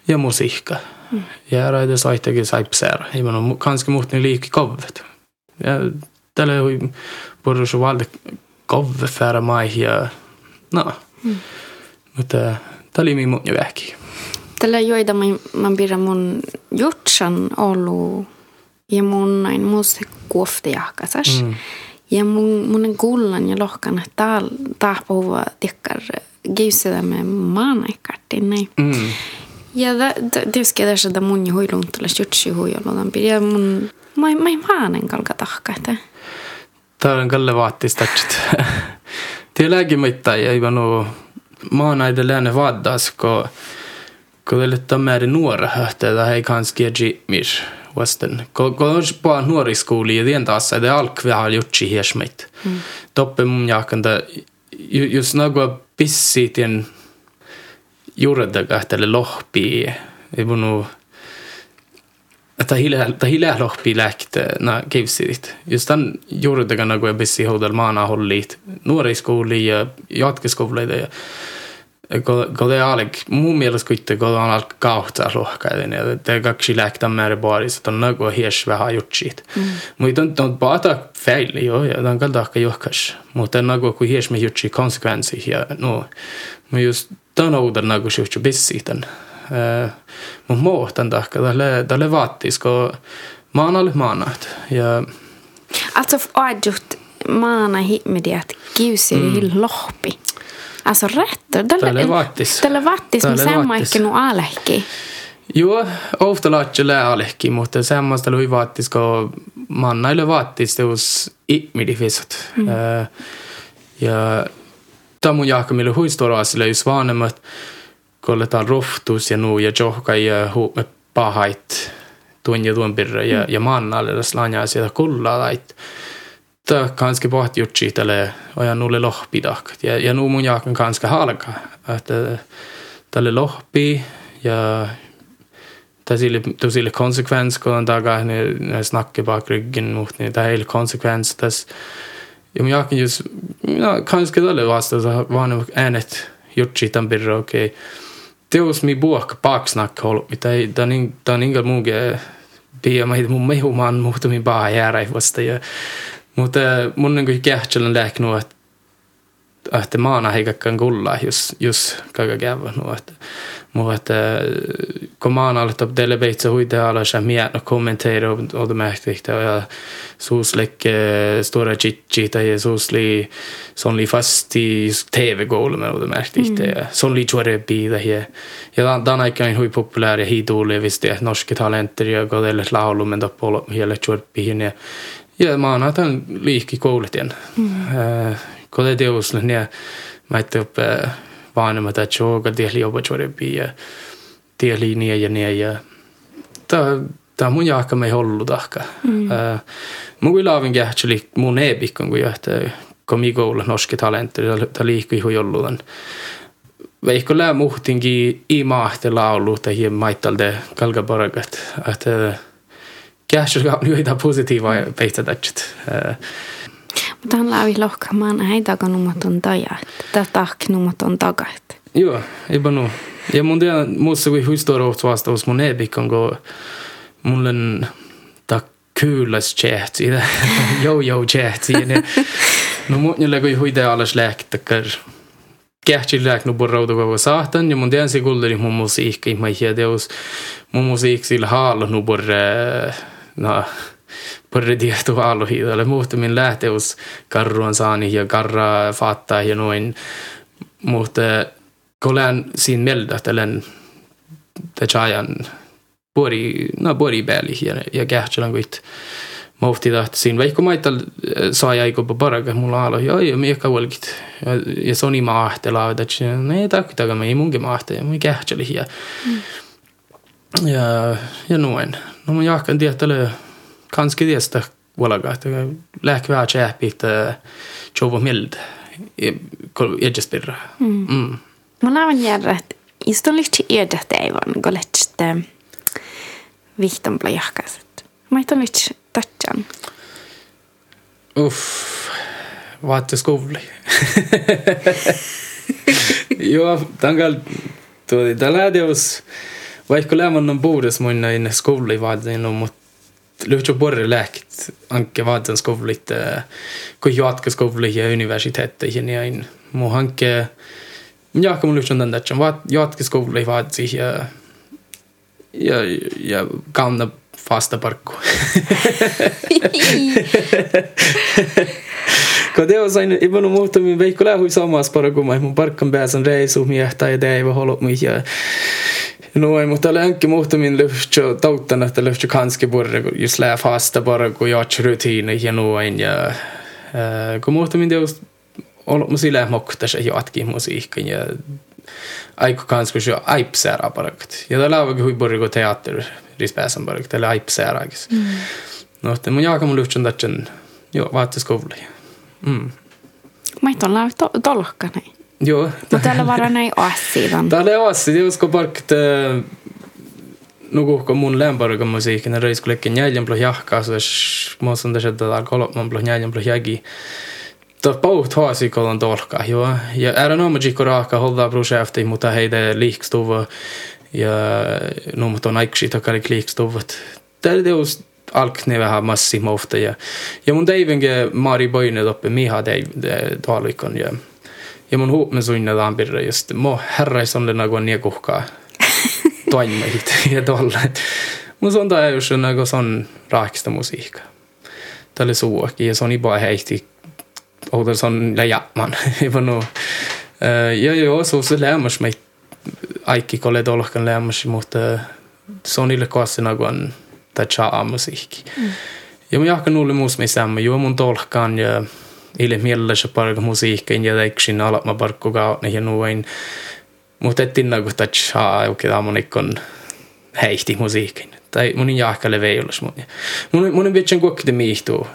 Speaker 2: ja musiikka. Mm. Ja raide saittekin saipsär. Ei man kanske muuten liikki kovvet. Ja tälle hui borde valde kovve färra mai ja no. Mm. Mutta tämä oli minun vähki.
Speaker 3: Tällä joita man, man pidä mun jutsan ollut ja mun näin musta kuoftajahkasas. Mm. Ja mun, mun kullan ja lohkan, että täällä tahpuva tikkar giusida me maanaikartin näin. Mm. Ja tietysti tässä että mun huilun tulee jutsi huijolla. Ja mun, mä mä maanen kalka tahka.
Speaker 2: Tää on kalle vaattistatsit. Tielläkin mitään ei vanu maanaiden lääne vaaddas, kun kun det är lite mer nuora höhtä, ei kanske ge mir Western. Kun on på nuoriskouli ja tien taas, että alk vi har gjort i hersmit. Mm. Toppe mun pissi tien juurdaga, että lohpi, ei vunu, että ta hilä lohpi lähte na kivsidit. Just tämän juurdaga nagu pissi houdal maana hollit nuoriskouli ja jatkeskouluita ja det är mun mielestä kuitenkin kun on alkaa kautta rohkaiden ja det kaksi läktä määrä baarissa on nagu hies vähän jutsit. Mm. Mutta on on paata fel jo ja on kalta ehkä johkas. Mutta nagu kun hies me jutsi konsekvensi ja no. Mutta just tämän uuden nagu jutsi bissi tämän. Mutta muu tämän tahka tälle tälle vaattis kun maanalle maanat ja
Speaker 3: Alltså adjut maana himmidiat kiusi mm. lohpi. Alltså rätt.
Speaker 2: Tälle vattis.
Speaker 3: Tälle vattis, mutta semmoikki nu alehki.
Speaker 2: Joo, ofta laatjelle alehki, mutta semmoista lui vattis, kun mannaille vattis teus ihmidifisot. Mm. Uh, ja tämä jahkamille huistoroasille just vanhemmat, kun oletaan rohtus ja nuu ja johka ja huume pahait tuon ja tuon pirra ja, mm. ja mannalle, jos lanjaa sieltä kullaa lait. Tämä kanske pohti jutsi tälle ajan nulle lohpidak. Ja, ja nu mun jaakan kanske halka. Että tälle lohpi ja tasille tosille konsekvens kun taga ne ne snakke bak ryggen mot det konsekvens tas ja kanske det vasta så var det en ett gjort sitt birra okej okay. teos mi buok baksnack hol mitä ei dan dan inga muge pia mai mun mai human mutta mi baa jäära vasta ja mutta mun niin kuin kähtselen läknu että että maana heikakkaan kulla jos jos kaga kävä no mutta kun maana aloittaa teille veitsa huita alla så mietna kommentera och det märkte jag ja suslik stora chichi tai susli sonli fasti TV-goal med det märkte jag ja sonli chore bi det här. Ja dan aikaan hui populär ja hidulle visst det norska talenter ja går det laulu men då på hela chore bi ja ja maana tämän liikki koulutin mm. Kun det deus ne mä upp vanhemmat että joga tehli jopa chorempi ja tehli niin ja niin ja ta mun jaakka me hollu tahka mm. uh, mun kyllä avin kähtseli mun ebikon kun johtaa komikolla norske talenter ta liikkui hujolludan veikko lää muhtinkin i maahte laulu tai hien maittalde kalgaparagat että kähtseli on joita positiivaa peittätätset uh,
Speaker 3: Mutta läpi lohkamaan ei takanumaton taja. Tämä tahkinumaton taga.
Speaker 2: Joo, eipä no. Ja mun tiedä, muussa kuin historioht vastaus mun ebikon, kun mulle ta kyyläs chat siitä. Joo, joo chat siitä. No mun niille kun huide alas lääktäkär. Kähtsi lääk nu borraudu koko saahtan, ja mun tiedän se kulderi mun musiikki, mä hiedäus mun musiikki sillä haalla nu borre, no, porrediehto alohidalle muutamin lähteus karruan saani ja karra faattaa ja noin. Mutta kolan siinä mieltä, että olen tajajan puori, no puori pääli ja, ja kähtsälän kuit mohti tahti siinä. Vaikka maital saa jäi kun paraga mulla alo, ja ja mikä volkit. Ja, ja soni maahtela, että ne takkitaga me ei munkin maahte, ja me kähtseli ja, mm. ja, ja noin. No mun jahkan tietää kanske det stä valaga että lähk vähän chäpi että chovo mild edjespirra mm. mm.
Speaker 3: Mä näen järjä että istun lihtsi edjä teivon goletste vihtan plajahkaset Mä itan lihtsi tatjan
Speaker 2: Uff. Vaatteskouli Joo, tankal tuo tällä teos vaikka lämmön on puhdas mun näin skouli vaatin mutta lyhtsä borre lääkit anke vaatan skovlit kun jatka skovlit ja universiteetteihin ja in. Mu hanke minä mun lyhtsä tämän että vaat jatka skovlit vaatsi ja ja ja kauna fasta parkku Kadeos aina ibanu muhtumi veikku lähui samas paraguma, mun parkkan pääsen reisu miehtä ja teivä holot ja No ei, mutta länki muhtamin lyhtsä tauttan, että lyhtsä kanski burre, jos lää fasta bara, kun jatsi rutiini ja noin. Ja, äh, kun muhtamin teos ollut musi lää mokta, se jatki musiikin ja aiku kanski se aipsäärä parakt. Ja täällä on hui burre, kun teatteri rispääsän parakt, täällä aipsäärä. Mm. No, että mun jaaka mun lyhtsän tätsen, joo, vaatte skovulle.
Speaker 3: Mm. Et ole tolkkana.
Speaker 2: Joo.
Speaker 3: Mutta täällä varana ei ole siitä.
Speaker 2: Täällä ei ole siitä, koska parkit nukuhko mun lämpörukan musiikin, reis kun lekkin jäljän plo jahkaa, så mä oon tässä, että täällä kolman plo jäljän plo jägi. Tuo pauht haasi kolon tolka, joo. Ja är no magico raaka hålla projekti, mutta heitä liikstuva ja no mutta on aiksi takari liikstuvat. Täällä teos alkne vähän massima ofta ja ja mun teivenge Mari Boine toppe miha teiv taalikon ja ja mun huumesuinna lampirra just mo herrais on nagu nii kuhkaa toimit ja tolle. Mun on tää just nagu son raakista musiikka. Tälle suokin ja se on iba heihti oder son läjämän. Ivano. Ja joo, så så lämmas mig aikki kolle tolkan lämmas, mutta se on ille koassa nagu on tää chaa musiikki. Mm. Ja mun jahkan nulle muus me sämmä, joo mun tolkan ja ile mielessä parka musiikkiin ja teiksin alama parkku kautta ja nuin. Mutta et tinna kun tatsaa jokin ammonikon heihti musiikin. Tai mun jahkalle veilus mun. Mun mun vitsen kuokki miihtuu.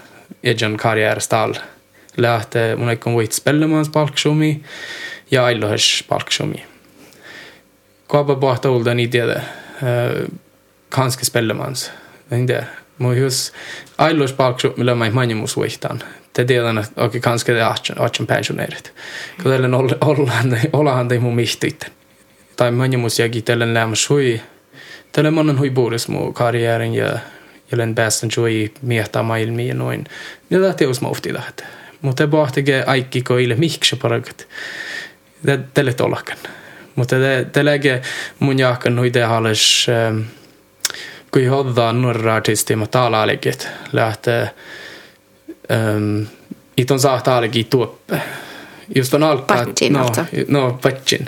Speaker 2: ejan karjäärstall. Lähte mun aikon voit spellemans palksumi ja ailohas palksumi. Kaapa pohta ulda niin tiedä, kanske spellemans. En tiedä. Mun just ailohas palksumi lömmä manjumus voihtaan. Te tiedän, että kanske det är atchen pensionerit. Kun tällä ollaan, ollaan te mun mihtyitten. Tai manjumus jägi tällä lämmäs hui. Tällä monen hui buudes mun karjäärin ja jelen päästän joi miehtaa maailmiin noin. Ja lähti us mofti lähtee. Mutta pohtige aikki koille miksi paragat. Tälle tollakan. Mutta te läge mun jahkan nuite halles kui odda norra artisti mutta alaliikit lähtee um, ähm, iton saattaa alikin tuoppe. Just on alkaa
Speaker 3: patsin
Speaker 2: no,
Speaker 3: alta.
Speaker 2: no patsin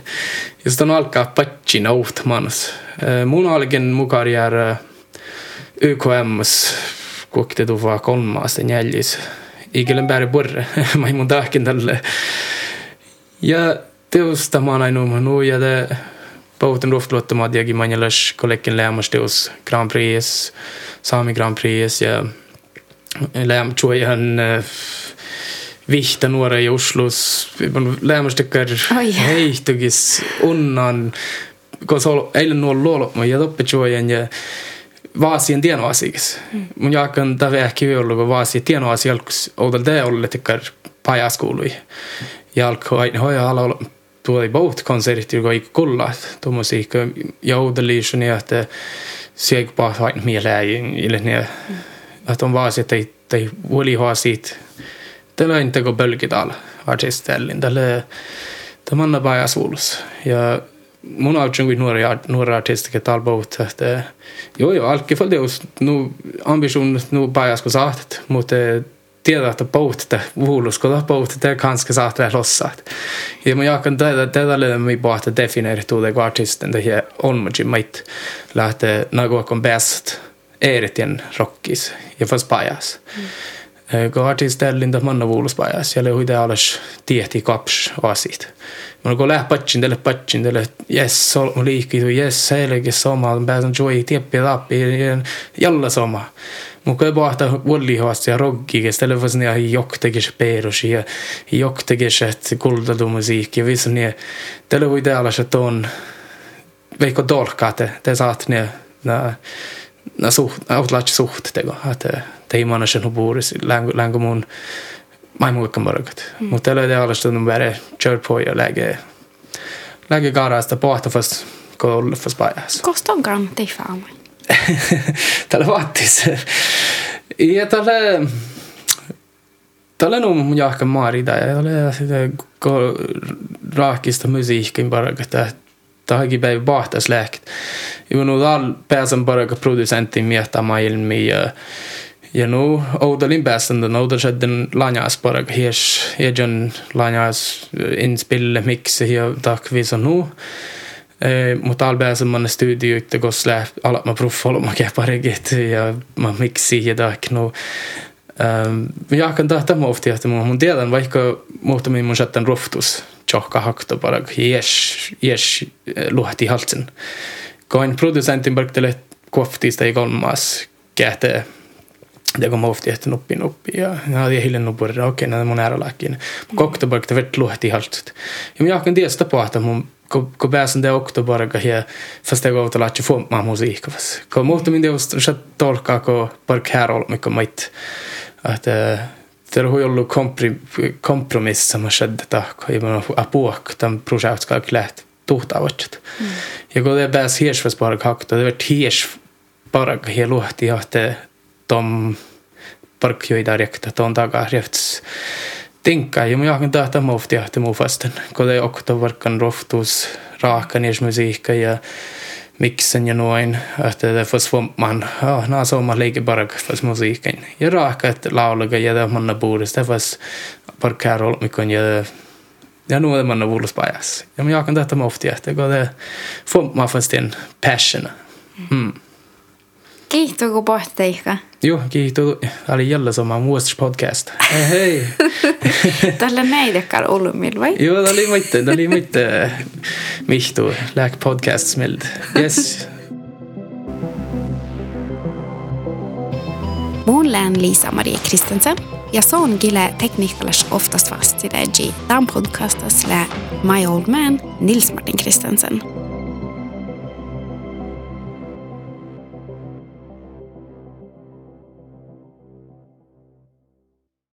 Speaker 2: just on alkaa patsin out mans äh, mun algen mukaan jär äh, YKMs kuokte tuvaa kolmaasta neljäs ikelen päälle purre. Mä ei mun tahkin tälle. Ja teosta mä oon ainoa ja te Bouten ruftluotta mä diagi manjalas kollekin lämmas teos Grand Prix, Sami Grand Prix ja läm tror jag han vihta nuora i Oslos lämmas tycker
Speaker 3: Oi.
Speaker 2: hei tugis unnan koska eilen nuo luolot mä ja toppe tror ja vaasien tienoasiakas. Mun jaakan tällä ehkä ollut, kun vaasien tienoasia alkus oudel te olle tykkär pajaskoului. Ja alkoi aina hoja ala tuoli bout konsertti, joka ei kulla. Tuommoisia ja oudeliisuni, että siellä vaan vain mieleen. Ilne, että on vaasi, että ei, ei vuoli hoa siitä. Tällä ei teko bölkit alla artistellin. Tällä tämä on pajaskoulussa. Ja mun autun kuin nuori, nuori artisti, että talbout, että joo joo, alkki fall deus, nu ambition, nu pajasko saatet, mutta tiedä, vuulusko ta poutte, te kanske saatte lossat. Ja mä jakan tätä, tätä löydän mi pohta defineeri tuude kuin artisten, det här onmaji mait lähtee nagoakon bäst eritien rockis ja fast pajas. Mm. Kun artistellin, että manna vuulus pajas, ja löyhyi alas tiehti kaps asit. Mä kun läht patsin, tälle patsin, tälle mun liikki, yes, heillekin soma, pääsen joy, tieppi, lappi, jalla soma. Mun kun pohta vuolihoasta ja roggi, stelle för såna jokteges perus ja jokteges ett kuldadu musik ja visst ni tälle voi täällä se ton veikko dolkate te saat ne na na suht outlatch suht tego att te ei mana sen huburis längu längu mun mai muikka morgat mutta tälle täällä se on bare kör på ja läge läge garasta pohta fast kun fast pajas
Speaker 3: Kosta on
Speaker 2: talle vaatis. ja talle, talle on muidugi maarida ja talle sitä raakista musiikin paraga, että tahagi päivä pahtas lähket. Ja minun tal pääsen paraga produsentin miettamään ilmi ja ja nu Oudalin päästäntä, Oudal Shedden lanjas paraga, hies, hies lanjas inspille miksi ja takvis on nu. No. Eh, mutta albääsen man studio ytte gos lä alat ma proffol ma keparegit ja ma miksi ja dak no um, ja kan tahta ma ofti että mun tiedän vaikka muutamin mun sätten roftus tjohka hakto bara yes yes luhti haltsen koin producentin barktele koftista i kolmas käte det kom ofta että nuppi nuppi ja ja det hillen nu borde okej när mun är lakin kokto barkte vet luhti haltset ja jag kan tiesta på että mun kun, kun pääsen det också bara här fast det går att lära få med musik fast kun muuta min deus så tolkaa kun bara kärol mycket mitt att det har ollut kompromiss som har skett där kun man har apok den projekt ska klart tuhta vatchat ja kun det pääs hiers fast bara kakta det vart hiers bara här luhti att de parkjoida rekta ton taga refts tinkka ja mä jakan tahta mofti ahti muu fasten kun det också varkan roftus raakan ja musiikka ja mixen ja noin että det fas man ja na så man lägger bara fas musiken ja raaka että laulaga ja det man borde det fas par carol mikon ja ja nu är man vullus pajas. Ja mä jakan tahta mofti ahti kun det får man fasten passion. Mm.
Speaker 3: Kiihtyykö pohteikä?
Speaker 2: Joo, kiihtuu. Oli jälle sama muistus podcast. Hei hei.
Speaker 3: Tällä näidekään ollut vai?
Speaker 2: Joo, tämä oli muitte. Tämä oli muitte. Mihtu, lääk podcast smild. Yes.
Speaker 3: Mun lään Liisa-Marie Kristensen ja se on gille tekniikalas oftast vastidegi. Tämän podcastas lää My Old Man Nils Martin Kristensen.